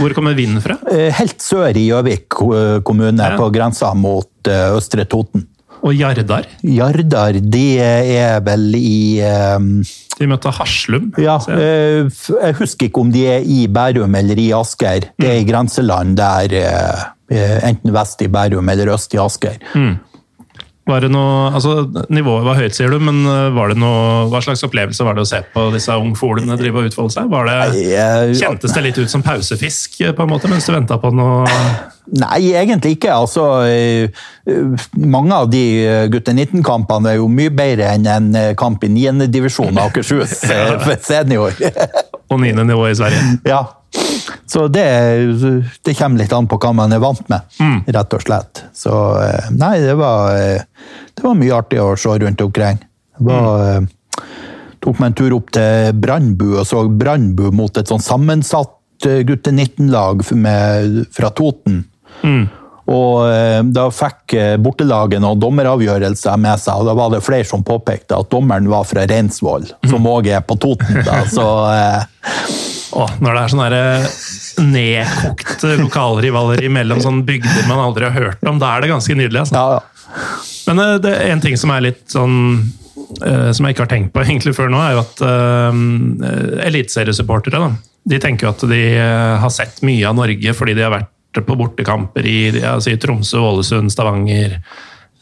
Hvor kommer Vind fra? Eh, helt sør i Gjøvik kommune, på grensa mot Østre Toten. Og Jardar? Jardar, de er vel i um, De møtte Haslum? Ja, jeg. jeg husker ikke om de er i Bærum eller i Asker. Det er i mm. grenseland der, uh, enten vest i Bærum eller øst i Asker. Mm. Var det noe, altså Nivået var høyt, sier du, men eh, var det noe, hva slags opplevelse var det å se på disse ungfolene drive og utfolde seg? Var det, kjentes det litt ut som pausefisk eh, på en måte, mens du venta på noe Nei, egentlig ikke. Altså, eh, mange av de gutte 19-kampene er jo mye bedre enn en kamp i 9. divisjon Akershus for senior. og 9. nivå i Sverige? ja. Så det, det kommer litt an på hva man er vant med, rett og slett. Så eh, nei, det var, eh, det var mye artig å se rundt omkring. Det var, mm. tok meg en tur opp til Brandbu og så Brandbu mot et sånn sammensatt eh, gutte 19-lag fra Toten. Og eh, da fikk eh, bortelaget noen dommeravgjørelser med seg, og da var det flere som påpekte at dommeren var fra Reinsvoll, som òg er på Toten. Da. Så eh, Åh, når det er sånn derre nedkokt lokalrivaleri mellom sånne bygder man aldri har hørt om, da er det ganske nydelig. altså. ja, ja. Men eh, det er en ting som er litt sånn eh, Som jeg ikke har tenkt på egentlig før nå, er jo at uh, eliteseriesupportere de tenker jo at de eh, har sett mye av Norge fordi de har vært på bortekamper i, altså Tromsø, Ålesund, Stavanger,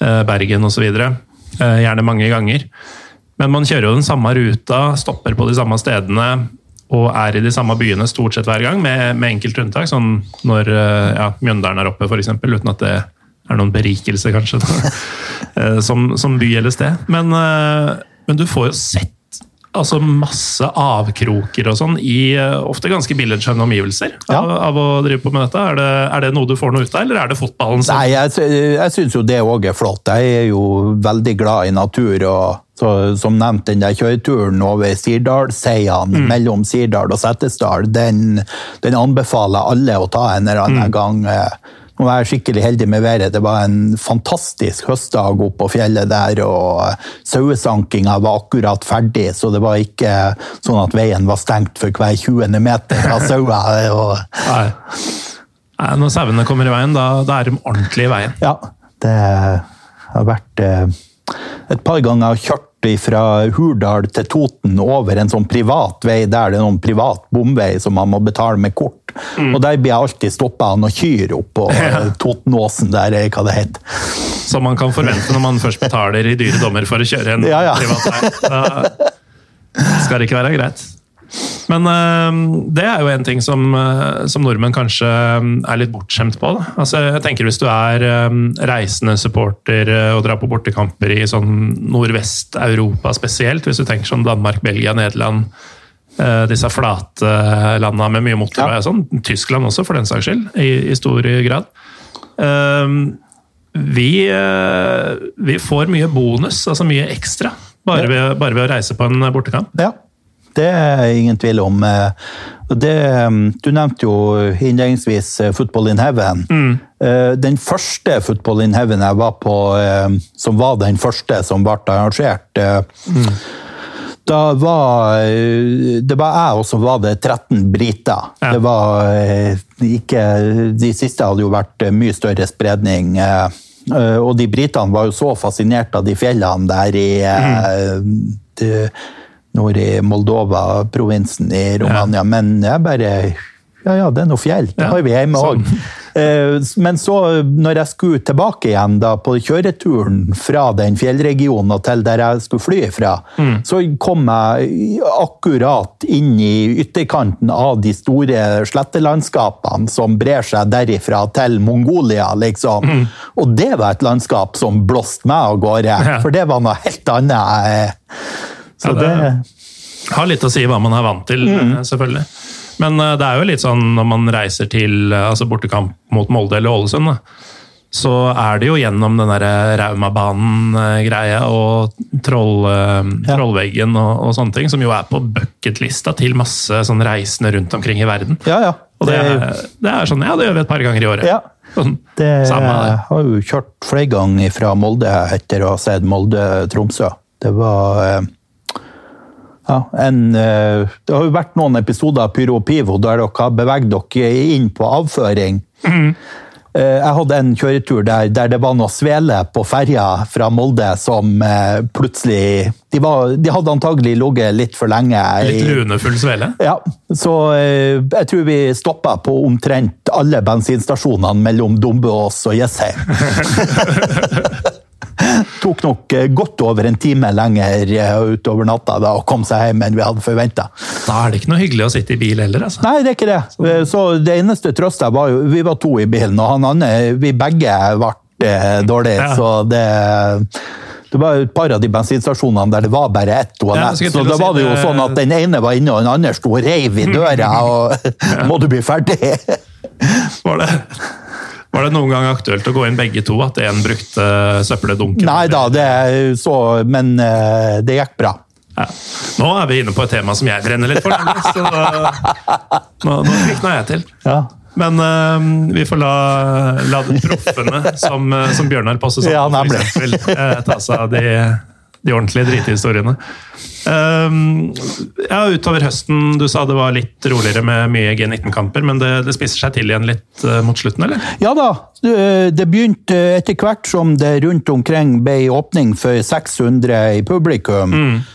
uh, Bergen osv. Uh, gjerne mange ganger. Men man kjører jo den samme ruta, stopper på de samme stedene og er i de samme byene stort sett hver gang, med, med enkelte unntak. Sånn når eh, ja, Mjøndalen er oppe, f.eks., uten at det er noen berikelse, kanskje, da, eh, som, som by eller sted. Men, eh, men du får jo sett altså masse avkroker og sånn i eh, ofte ganske billedskjønne omgivelser Ja. av, av å drive på med dette. Er det, er det noe du får noe ut av, eller er det fotballen som Nei, jeg, jeg syns jo det òg er flott. Jeg er jo veldig glad i natur. og så, Som nevnt, den der kjøreturen over Sirdal, Seian, mm. mellom Sirdal og Setesdal, den, den anbefaler alle å ta en eller annen gang. eh, Nå er jeg skikkelig heldig med været. Det var en fantastisk høstdag oppe på fjellet der, og sauesankinga var akkurat ferdig, så det var ikke sånn at veien var stengt for hver 20. meter av saua. og- Nei. Nei, Når sauene kommer i veien, da, da er de ordentlig i veien. Ja, det har vært eh, et par ganger kjørt fra Hurdal til Toten over en sånn privat vei der det er noen privat bomvei som man må betale med kort. Og der blir jeg alltid stoppa av noen kyr oppå ja. Totenåsen der, eller hva det heter. Som man kan forvente når man først betaler i dyre dommer for å kjøre en Ja, ja. privat vei. Da skal det ikke være greit. Men øh, det er jo en ting som, øh, som nordmenn kanskje øh, er litt bortskjemt på. Altså, jeg tenker Hvis du er øh, reisende supporter øh, og drar på bortekamper i sånn Nordvest-Europa spesielt, hvis du tenker sånn Danmark, Belgia, Nederland øh, disse flate landa med mye motorvei og sånn, Tyskland også, for den saks skyld, i, i stor grad. Ehm, vi, eh, vi får mye bonus, altså mye ekstra, bare, ved, bare ved å reise på en bortekamp. Ja, det er ingen tvil om. eh, Det, eh, du nevnte jo innledningsvis eh, Football in Heaven. Mm. Den første Football in Heaven jeg var på, eh, som var den første som ble arrangert mm. Da var eh, Det var jeg, og så var det 13 briter. Ja. Det var eh, ikke De siste hadde jo vært eh, mye større spredning. eh, eh, Og de britene var jo så fascinert av de fjellene der i mm. det- nord i Moldova-provinsen i Romania. Men jeg bare Ja, ja, det er noe fjell. Det har vi hjemme òg. sånn. Men så, når jeg skulle tilbake igjen da, på kjøreturen fra den fjellregionen og til der jeg skulle fly fra, så kom jeg akkurat inn i ytterkanten av de store slettelandskapene som brer seg derifra til Mongolia, liksom. Og det var et landskap som blåste meg av gårde, Ja. for det var noe helt annet. Eh. Så Ja, det- det Har litt å si hva man er vant til, mm. selvfølgelig. Men eh, det er jo litt sånn når man reiser til eh, altså bortekamp mot Molde eller Ålesund, så er det jo gjennom den Raumabanen-greia og troll, eh, Ja. Trollveggen og, og sånne ting, som jo er på bucketlista til masse sånn reisende rundt omkring i verden. Ja, ja. Og det, Det- er- det er sånn, ja, det gjør vi et par ganger i året. Ja. Sånn, Det samme har jo kjørt flere ganger fra Molde etter å ha sett Molde-Tromsø. Det var eh, ja, en, eh, Det har jo vært noen episoder av Pyro og Pivo der dere har beveget dere inn på avføring. Mhm. Eh, Jeg hadde en kjøretur der, der det var noe svele på ferja fra Molde som eh, plutselig De, var, de hadde antagelig ligget litt for lenge. Litt lunefull svele. ja, så jeg tror vi stoppa på omtrent alle bensinstasjonene mellom Dombås og Jessheim. tok nok eh, godt over en time lenger eh, utover natta da, og kom seg hjem enn vi hadde forventa. Da er det ikke noe hyggelig å sitte i bil heller, altså. Nei, det er ikke det. Eh, Så det eneste trøsta var jo Vi var to i bilen, og han andre Vi begge ble eh, dårlige, Ja. så det det var et par av de bensinstasjonene der det var bare ett Ja, toalett. jeg så da var det jo sånn at den ene var inne, og den andre sto og reiv i døra. og Må du bli ferdig? Var det, var det noen gang aktuelt å gå inn begge to? At én brukte søppeldunken? Nei da, det er så Men eh, det gikk bra. Ja. Nå er vi inne på et tema som jeg brenner litt for, nemlig, så nå, nå kvikna jeg til. Ja. Men uh, vi får la, la de proffene som, eh, som Bjørnar Posse sammen, Ja, eh, ta seg av de, de ordentlige drithistoriene. Um, ja, utover høsten, du sa det var litt roligere med mye G19-kamper, men det, det spiser seg til igjen litt eh, mot slutten, eller? Ja da, det begynte etter hvert som det rundt omkring ble åpning for 600 i publikum,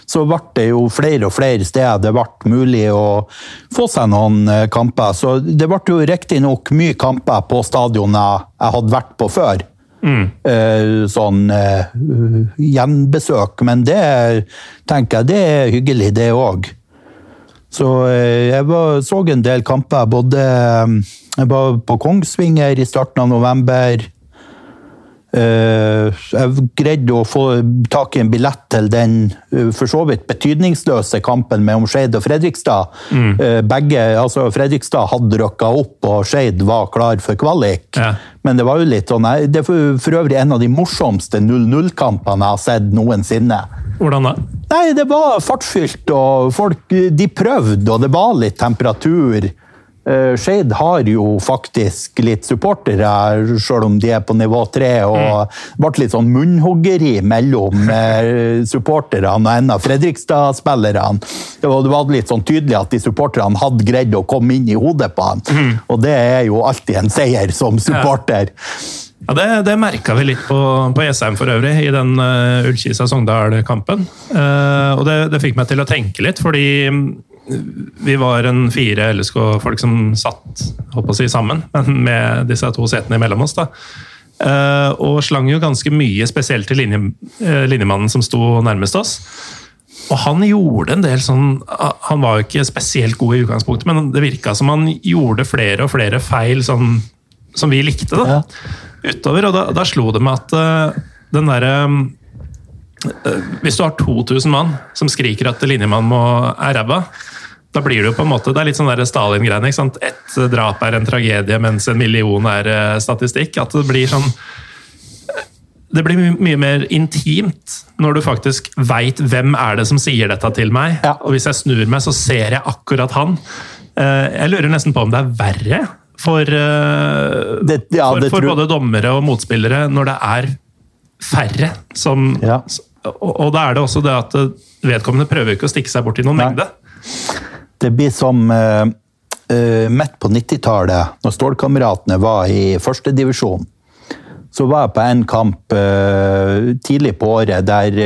så ble det jo flere og flere steder det ble mulig å få seg noen eh, kamper. Så det ble jo riktignok mye kamper på stadioner jeg hadde vært på før. Eh, Sånn eh, gjenbesøk, men det tenker jeg det er hyggelig, det òg. Så eh, jeg var, så en del kamper. Både Jeg var på Kongsvinger i starten av november. Eh, Jeg greide å få tak i en billett til den eh, for så vidt betydningsløse kampen mellom Skeid og Fredrikstad. Mm. Begge, altså Fredrikstad hadde rykka opp, og Skeid var klar for kvalik. Ja. Men det var jo litt sånn Det er for øvrig en av de morsomste 0-0-kampene jeg har sett noensinne. Hvordan da? Nei, det var fartsfylt, og folk de prøvde, og det var litt temperatur. Uh, Skeid har jo faktisk litt supportere, selv om de er på nivå tre. Og det ble litt sånn munnhoggeri mellom uh, supporterne og en av Fredrikstad-spillerne. Det var, litt sånn tydelig at de supporterne hadde greid å komme inn i hodet på han. Og det er jo alltid en seier som supporter. Ja, Det, det merka vi litt på, på Jessheim for øvrig, i den uh, Ullkisa-Sogndal-kampen. Uh, og det, det fikk meg til å tenke litt, fordi mm, vi var en fire LSK-folk som satt å si, sammen, men med disse to setene imellom oss. da. Eh, og slang jo ganske mye, spesielt til linje, eh, linjemannen som sto nærmest oss. Og han gjorde en del sånn Han var jo ikke spesielt god i utgangspunktet, men det virka som han gjorde flere og flere feil sånn, som vi likte. da, Utover. Og da, da slo det meg at eh, den derre Hvis du har 2000 mann som skriker at linjemannen må er ræva, da blir det jo på en måte, det er litt sånn Stalin-greiene. ikke sant? Ett drap er en tragedie, mens en million er eh, statistikk. At det blir sånn det blir my- mye mer intimt når du faktisk veit hvem er det som sier dette til meg. Ja. Og hvis jeg snur meg, så ser jeg akkurat han. Eh, Jeg lurer nesten på om det er verre for, eh, Det- ja, for, for både dommere og motspillere når det er færre som Ja. og, og da er det også det at vedkommende prøver ikke å stikke seg bort i noen Nei. mengde. Det blir som uh, midt på 90-tallet, når Stålkameratene var i førstedivisjon. Så var jeg på en kamp uh, tidlig på året der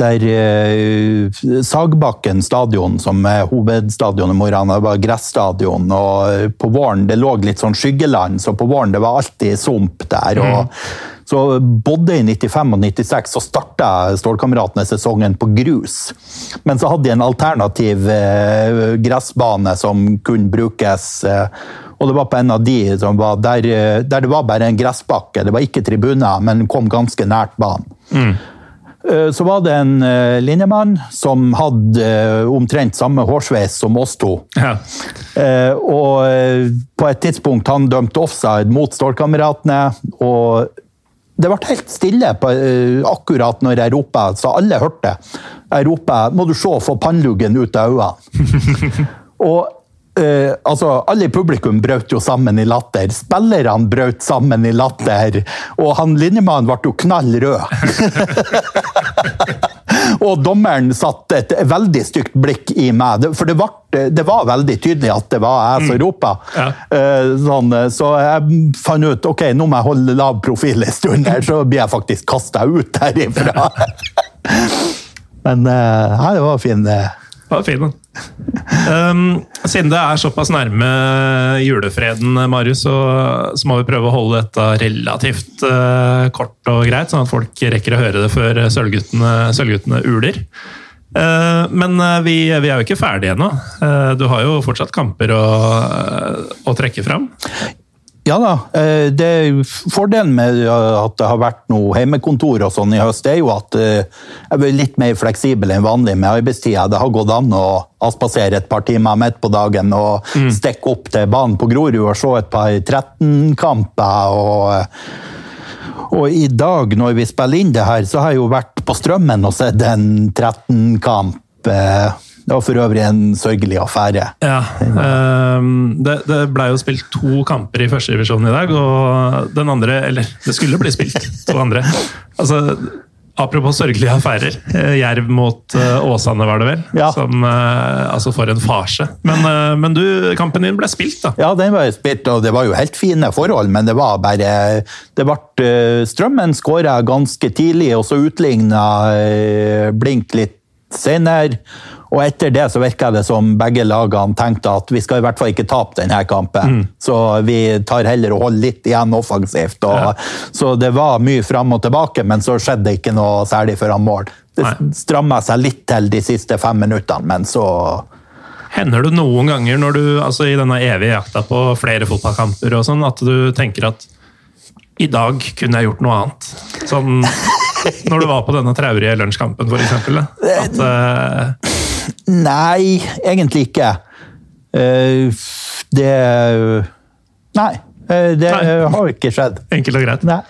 der eh, Sagbakken stadion, som er hovedstadion i Mo i Rana, var gressstadion. Og på våren det lå litt sånn skyggeland, så på våren det var alltid sump der. og så både i 95 og 96 så starta Stålkameratene sesongen på grus. Men så hadde de en alternativ eh, gressbane som kunne brukes. Eh, og det var på en av de som var der, eh, der det var bare en gressbakke. Det var ikke tribuner, men kom ganske nært banen. Eh, Så var det en eh, linjemann som hadde eh, omtrent samme hårsveis som oss to. Ja. Eh, og eh, på et tidspunkt han dømte offside mot Stålkameratene, og det ble helt stille på, eh, akkurat når jeg ropa, så alle hørte. Jeg ropa 'må du se, få panneluggen ut av øynene'. og eh, altså, alle i publikum brøt jo sammen i latter. Spillerne brøt sammen i latter. Og han linjemannen ble jo knall rød. Og dommeren satte et veldig stygt blikk i meg, for det, ble, det var veldig tydelig at det var jeg som ropa. Ja. Uh, Sånn, så jeg fant ut ok, nå må jeg holde lav profil en stund, her, så blir jeg faktisk kasta ut herifra. Men uh, det var fin. eh. Var fin, den. Um, siden det er såpass nærme julefreden, Marius, så, så må vi prøve å holde dette relativt uh, kort og greit, sånn at folk rekker å høre det før Sølvguttene, Sølvguttene uler. Uh, men uh, vi, vi, er jo ikke ferdige ennå. Du har jo fortsatt kamper å, å trekke fram. Ja da. Eh, det, fordelen med at det har vært noe hjemmekontor og sånn i høst, er jo at eh, jeg blir litt mer fleksibel enn vanlig med arbeidstida. Det har gått an å avspasere et par timer midt på dagen og mm. stikke opp til banen på Grorud og se et par 13-kamper. og og i dag, når vi spiller inn det her, så har jeg jo vært på Strømmen og sett en 13-kamp. Det var for øvrig en sørgelig affære. Ja, um, Det, det blei jo spilt to kamper i førstedivisjonen i dag, og den andre Eller det skulle bli spilt to andre. Altså, Apropos sørgelige affærer. Eh, Jerv mot uh, Åsane, var det vel? Ja. Som, uh, altså For en farse. Men, men, du, kampen din ble spilt, da? Ja, den ble spilt, og det var jo helt fine forhold, men det var bare det ble, Strømmen skåra ganske tidlig, og så utligna Blink litt senere. Og etter det så virka det som begge lagene tenkte at vi skal i hvert fall ikke tape denne kampen. Mm. Så vi tar heller og holder litt igjen offensivt. Og, ja. Så det var mye fram og tilbake, men så skjedde ikke noe særlig før han mål. Det stramma seg litt til de siste fem minuttene, men så Hender det noen ganger når du, altså i denne evige jakta på flere fotballkamper og sånn, at du tenker at i dag kunne jeg gjort noe annet? Sånn når du var på denne traurige lunsjkampen, f.eks.? At uh, Nei, egentlig ikke. Eh, det Nei. Eh, det nei. har ikke skjedd. Enkelt og greit. Nei.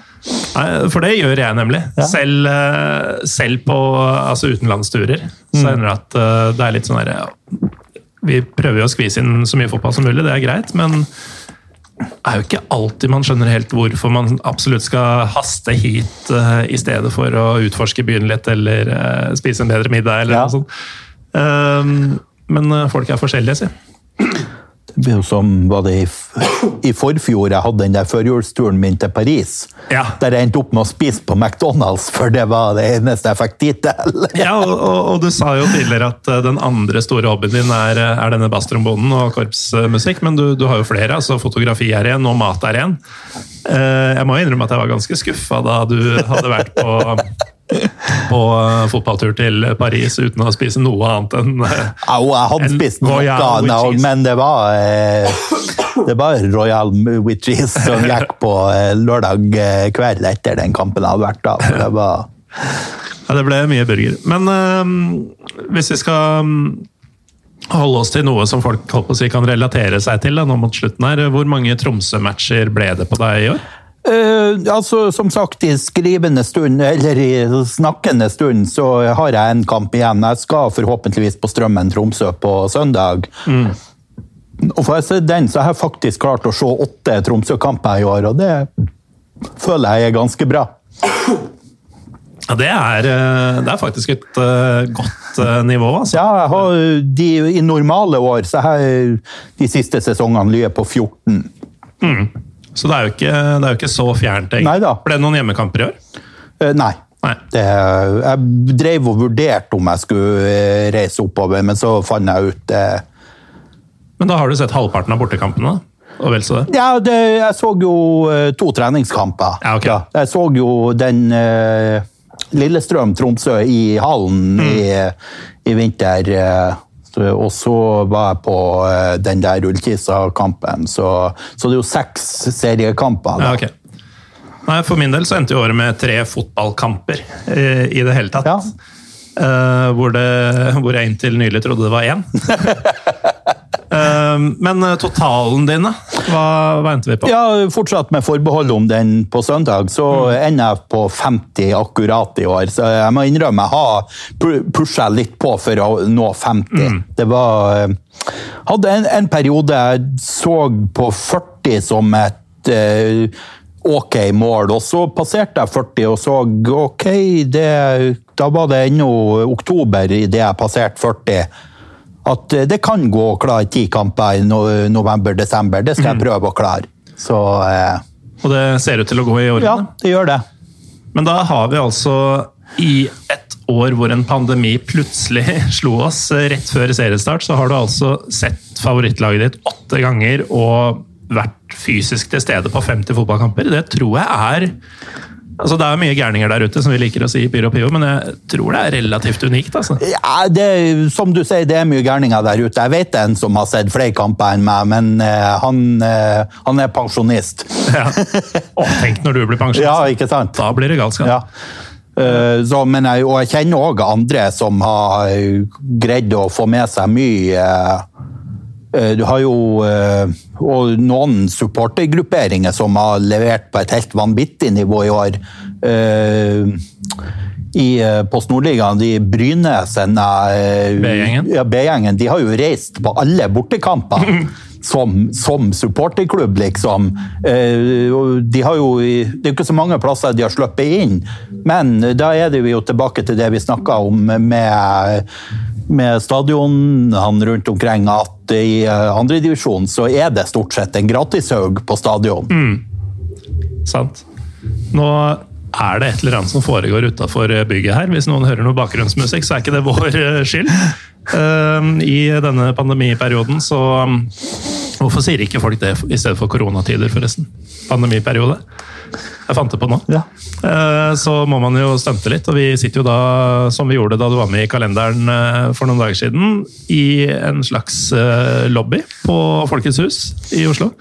Nei, for det gjør jeg nemlig. Ja. Selv, eh, selv, på altså utenlandsturer så mm. hender det at det er litt sånn herre Vi prøver jo å skvise inn så mye fotball som mulig, det er greit, men det er jo ikke alltid man skjønner helt hvorfor man absolutt skal haste hit uh, i stedet for å utforske byen litt eller uh, spise en bedre middag. eller ja. noe sånt. Ehm, men eh, folk er forskjellige, si. Det blir jo som var det i, i forfjor jeg hadde den der førjulsturen min til Paris. Ja. Der jeg endte opp med å spise på McDonald's, for det var det eneste jeg fikk tid til. ja, og, og, og, du sa jo tidligere at eh, den andre store hobbyen din er, er denne basstrombonen og korpsmusikk, men du, du, har jo flere. altså Fotografi er igjen og mat er en. Eh, jeg må innrømme at jeg var ganske skuffa da du hadde vært på på uh, fotballtur til Paris uten å spise noe annet enn uh, Au, jeg hadde spist noe, men det var uh, det var Royal with cheese som gikk på lørdag kveld etter den kampen jeg hadde vært av. Det var ja, det ble mye burger. Men hvis vi skal um, holde oss til noe som folk si, kan relatere seg til da, nå mot slutten her, hvor mange Tromsø-matcher ble det på deg i år? Uh, altså, Som sagt, i skrivende stund, eller i snakkende stund, så har jeg en kamp igjen. Jeg skal forhåpentligvis på Strømmen Tromsø på søndag. Mm. Og for å se den, så har jeg faktisk klart å se åtte Tromsø-kamper i år, og det føler jeg er ganske bra. Ja, det er, eh, det er faktisk et uh, godt uh, nivå. Altså. Ja, jeg har de, i normale år så har jeg de siste sesongene lyet på 14. Mm. Så det er jo ikke, det er jo ikke så fjernt, egentlig. Ble det noen hjemmekamper i år? Uh, nei. nei. Det, jeg drev og vurderte om jeg skulle eh, reise oppover, men så fant jeg ut det. Men da har du sett halvparten av bortekampene? Og vel så det? Ja, det, jeg så jo uh, to treningskamper. Ja, okay. ja, jeg så jo den uh, Lillestrøm-Tromsø i hallen mm. i, i, vinter. Og så var jeg på eh, den der Ullkisa-kampen. Så, så, det er jo seks seriekamper. Ja, okay. Nei, For min del så endte jo året med tre fotballkamper eh, i det hele tatt. Ja. Uh, hvor, det, hvor, jeg inntil nylig trodde det var én. uh, men totalen din. Hva, hva, endte vi på? Ja, Fortsatt med forbehold om den på søndag, så mm. ender jeg på 50 akkurat i år. Så jeg må innrømme jeg har pusha litt på for å nå 50. Mm. Det var Hadde en, en, periode jeg så på 40 som et uh, ok mål. Og så passerte jeg 40 og så ok, det, da var det ennå oktober idet jeg passerte 40. At det kan gå å klare ti kamper i november-desember. Det skal jeg mhm. prøve å klare. Så, eh, og det ser ut til å gå i orden? Ja, det gjør det. Men da har vi altså i et år hvor en pandemi plutselig slo oss rett før seriestart, så har du altså sett favorittlaget ditt åtte ganger og vært fysisk til stede på 50 fotballkamper. Det tror jeg er Altså, det er mye gærninger der ute, som vi liker å si i Pyro Pio, men jeg tror det er relativt unikt. altså. Ja, det, Som du sier, det er mye gærninger der ute. Jeg vet en som har sett flere kamper enn meg, men uh, han, uh, han, er pensjonist. ja. Tenk når du blir pensjonist. Ja, ikke sant? Da blir det galskap. Ja. Uh, så, men jeg, og jeg kjenner òg andre som har greid å få med seg mye du har jo eh, noen supportergrupperinger som har levert på et helt vanvittig nivå i år. Eh, I Post Nordligaen, de Bryne B-gjengen? Ja, B-gjengen. De har jo reist på alle bortekamper. Som, som, supporterklubb, liksom. De har jo, det er jo ikke så mange plasser de har sluppet inn, men da er det jo tilbake til det vi snakka om med med stadionene rundt omkring at i eh, andredivisjon så er det stort sett en gratishaug på stadion. Mm. Sant. Nå er det et eller annet som foregår utafor bygget her. Hvis noen hører noe bakgrunnsmusikk, så er ikke det vår eh, skyld. Ehm, I denne pandemiperioden, så um, Hvorfor sier ikke folk det i stedet for koronatider, forresten? Pandemiperiode. Jeg fant det på nå. Ja. Eh, så må man jo stunte litt, og vi sitter jo da, som vi gjorde da du var med i kalenderen eh, for noen dager siden, i en slags eh, lobby på Folkets hus i Oslo.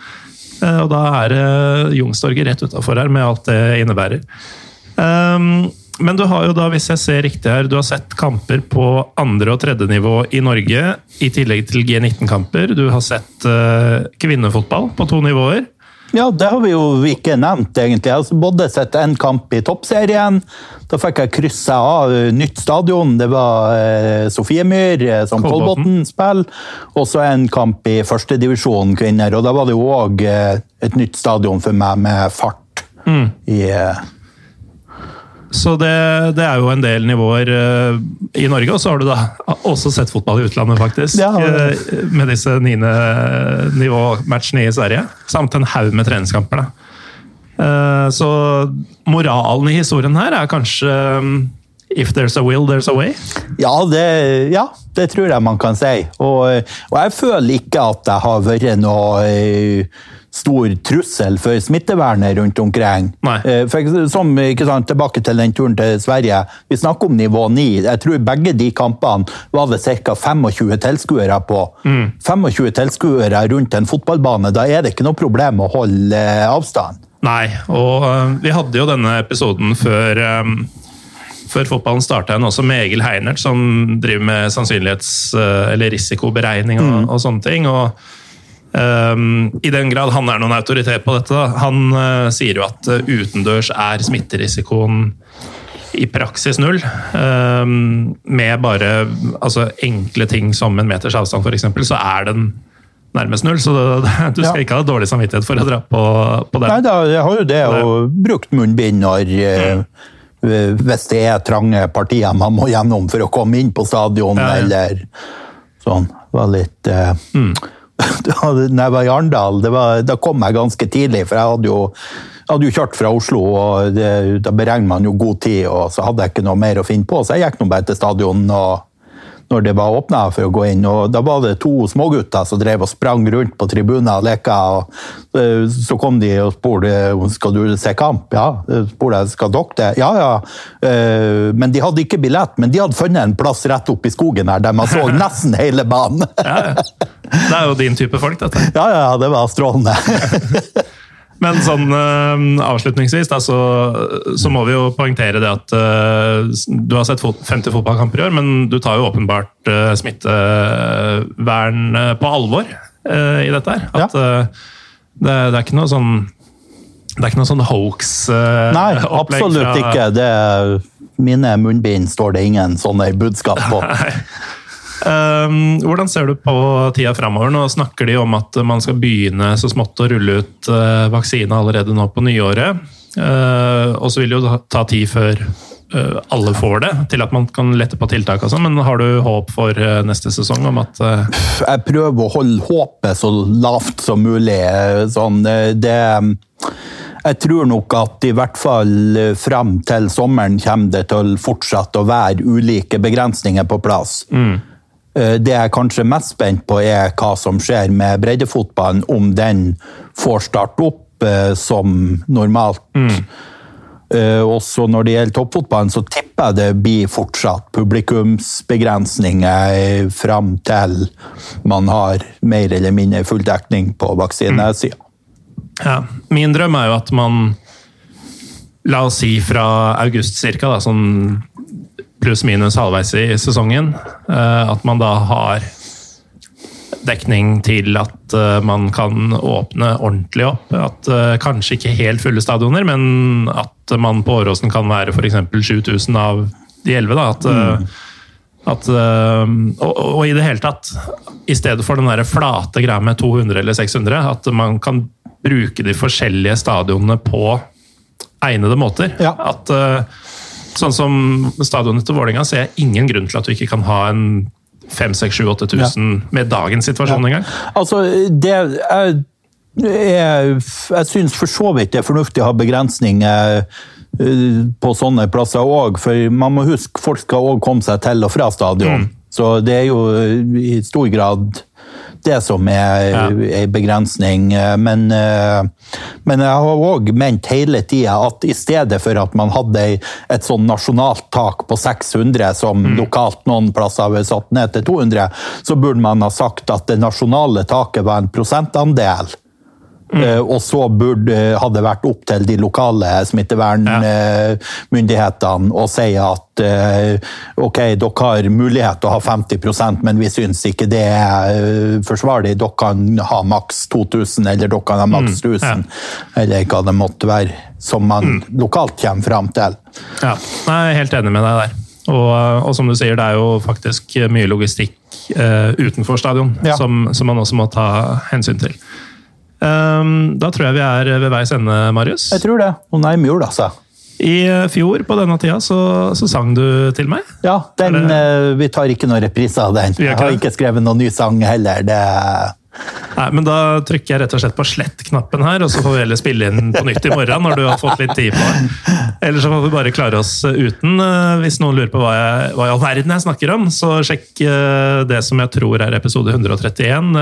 Og da er det Youngstorget rett utafor her, med alt det innebærer. Men du har jo da, hvis jeg ser riktig her, du har sett kamper på andre- og tredje nivå i Norge, i tillegg til G19-kamper. Du har sett kvinnefotball på to nivåer. Ja, det har vi jo ikke nevnt, egentlig. Jeg har både sett én kamp i toppserien. Da fikk jeg kryssa av nytt stadion. Det var eh, Sofiemyr eh, som Kolbotn spiller. Og så en kamp i førstedivisjon kvinner. Og da var det òg eh, et nytt stadion for meg med fart. Mm. i så det, det, er jo en del nivåer uh, i Norge. Og så har du da også sett fotball i utlandet, faktisk. Ja. Uh, med disse niende nivå-matchene i Sverige. Samt en haug med treningskamper. Uh, så moralen i historien her er kanskje um, If there's a will, there's a way? Ja, det, ja, det tror jeg man kan si. Og, og jeg føler ikke at jeg har vært noe stor trussel for smittevernet rundt omkring. Eh, for, som, sant, tilbake til den turen til Sverige. Vi snakker om nivå 9. Jeg tror begge de kampene var det ca. 25 tilskuere på. Mm. 25 tilskuere rundt en fotballbane, da er det ikke noe problem å holde eh, avstand. Nei, og vi hadde jo denne episoden før før fotballen starta igjen, også med Egil Heinert, som driver med sannsynlighets- eller risikoberegning og, mm. og sånne ting. og Um, I den grad han er noen autoritet på dette, han uh, sier jo at uh, utendørs er smitterisikoen i praksis null. Um, med bare altså, enkle ting som en meters avstand, f.eks., så er den nærmest null. Så det, du skal ja. ikke ha dårlig samvittighet for å dra på, på den. Nei, da, jeg har jo det, og brukt munnbind når mm. Hvis det er trange partier man må gjennom for å komme inn på stadion, ja, ja. eller sånn. Det var litt mm da jeg var i Arendal, da kom jeg ganske tidlig, for jeg hadde jo, hadde jo kjørt fra Oslo, og det, da beregner man jo god tid, og så hadde jeg ikke noe mer å finne på, så jeg gikk nå bare til stadion og når det var åpna for å gå inn. og Da var det to smågutter som drev og sprang rundt på tribuner og leka. og eh, Så kom de og spurte skal du se kamp. Ja. Spurte jeg skal dere det. Ja, ja. Eh, men de hadde ikke billett, men de hadde funnet en plass rett oppe i skogen her, der man så nesten hele banen. Ja, det er jo din type folk, dette. Ja, ja, det var strålende. Men sånn uh, avslutningsvis da, så, så, må vi jo poengtere det at uh, du har sett fot 50 fotballkamper i år, men du tar jo åpenbart uh, smittevern på alvor i dette her. At det, det, er ikke noe sånn det er ikke noe sånn hoax Nei, absolutt fra... ikke. Det, mine munnbind står det ingen sånne budskap på. Ehm, hvordan ser du på tida framover? Nå snakker de om at man skal begynne så smått å rulle ut uh, vaksine allerede nå på nyåret. Uh, og så vil det jo ta tid før uh, alle får det, til at man kan lette på tiltak og sånn. Men har du håp for neste sesong om at Jeg prøver å holde håpet så lavt som mulig. Sånn, det jeg tror nok at i hvert fall frem til sommeren kommer det til fortsatt å være ulike begrensninger på plass. Mm. Det jeg kanskje er mest spent på, er hva som skjer med breddefotballen, om den får starte opp som normalt. Mm. Også når det gjelder toppfotballen, så tipper jeg det blir fortsatt publikumsbegrensninger fram til man har mer eller mindre full dekning på vaksinesida. Ja, Min drøm er jo at man La oss si fra august cirka, da, sånn pluss-minus halvveis i sesongen. Eh, at man da har dekning til at eh, man kan åpne ordentlig opp. At eh, Kanskje ikke helt fulle stadioner, men at man på Åråsen kan være f.eks. 7000 av de 11. Da. At, mm. at og, og, i det hele tatt, i stedet for den der flate greia med 200 eller 600, at man kan bruke de forskjellige stadionene på egnede måter. Ja. At, sånn som stadionet til Vålerenga ser jeg ingen grunn til at du ikke kan ha en 5000-8000 ja. med dagens situasjon ja. engang. Altså, det er jeg, jeg syns for så vidt det er fornuftig å ha begrensninger eh, på sånne plasser òg, for man må huske folk skal òg komme seg til og fra stadion. Mm. Så det er jo i stor grad det som er ja. en begrensning. Men, men jeg har òg ment hele tida at i stedet for at man hadde et sånn nasjonalt tak på 600, som mm. lokalt noen plasser har satt ned til 200, så burde man ha sagt at det nasjonale taket var en prosentandel. Mm. Eh, og så burde, hadde det vært opp til de lokale smittevernmyndighetene ja. å si at eh, ok, dere har mulighet til å ha 50% men vi syns ikke det er eh, forsvarlig. Dere kan ha maks 2000, eller dere kan ha maks 1000. Mm. Ja. Eller hva det måtte være, som man mm. lokalt kommer fram til. Ja, jeg er helt enig med deg der. Og, og, som du sier, det er jo faktisk mye logistikk uh, utenfor stadion ja. som, som man også må ta hensyn til. Ehm, da tror jeg vi er ved veis ende, Marius. Jeg tror det. Og nei, mjord, altså. I fjor på denne tida så, så, sang du til meg. Ja, den, uh, vi tar ikke noen repriser av den. Jeg har ikke skrevet noen ny sang heller. det... Nei, men Da trykker jeg rett og slett på slett-knappen her, og så får vi heller spille inn på nytt i morgen. når du har fått litt tid på det. Eller så får vi bare klare oss uten. Eh, hvis noen lurer på hva, jeg, hva i all verden jeg snakker om, så sjekk eh, det som jeg tror er episode 131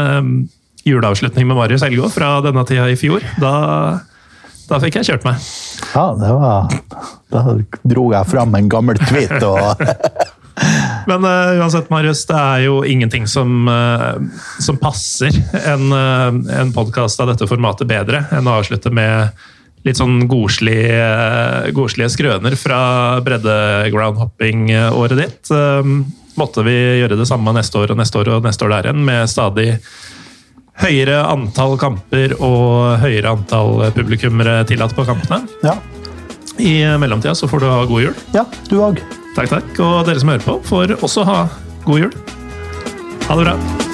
juleavslutning med Marius Elgå fra denne tida i fjor. Da, da fikk jeg kjørt meg. Ja, det var Da dro jeg fram en gammel tweet og Men uh, uansett, Marius, det er jo ingenting som, uh, som passer en, uh, en podkast av dette formatet bedre enn å avslutte med litt sånn godslige, godslige skrøner fra bredde-groundhopping-året ditt. måtte vi gjøre det samme neste år og neste år og neste år der igjen, med stadig høyere antall kamper og høyere antall publikummere tillatt på kampene. Ja. I mellomtida så får du ha god jul. Ja, du òg. Takk, takk. Og dere som hører på, får også ha god jul. Ha det bra.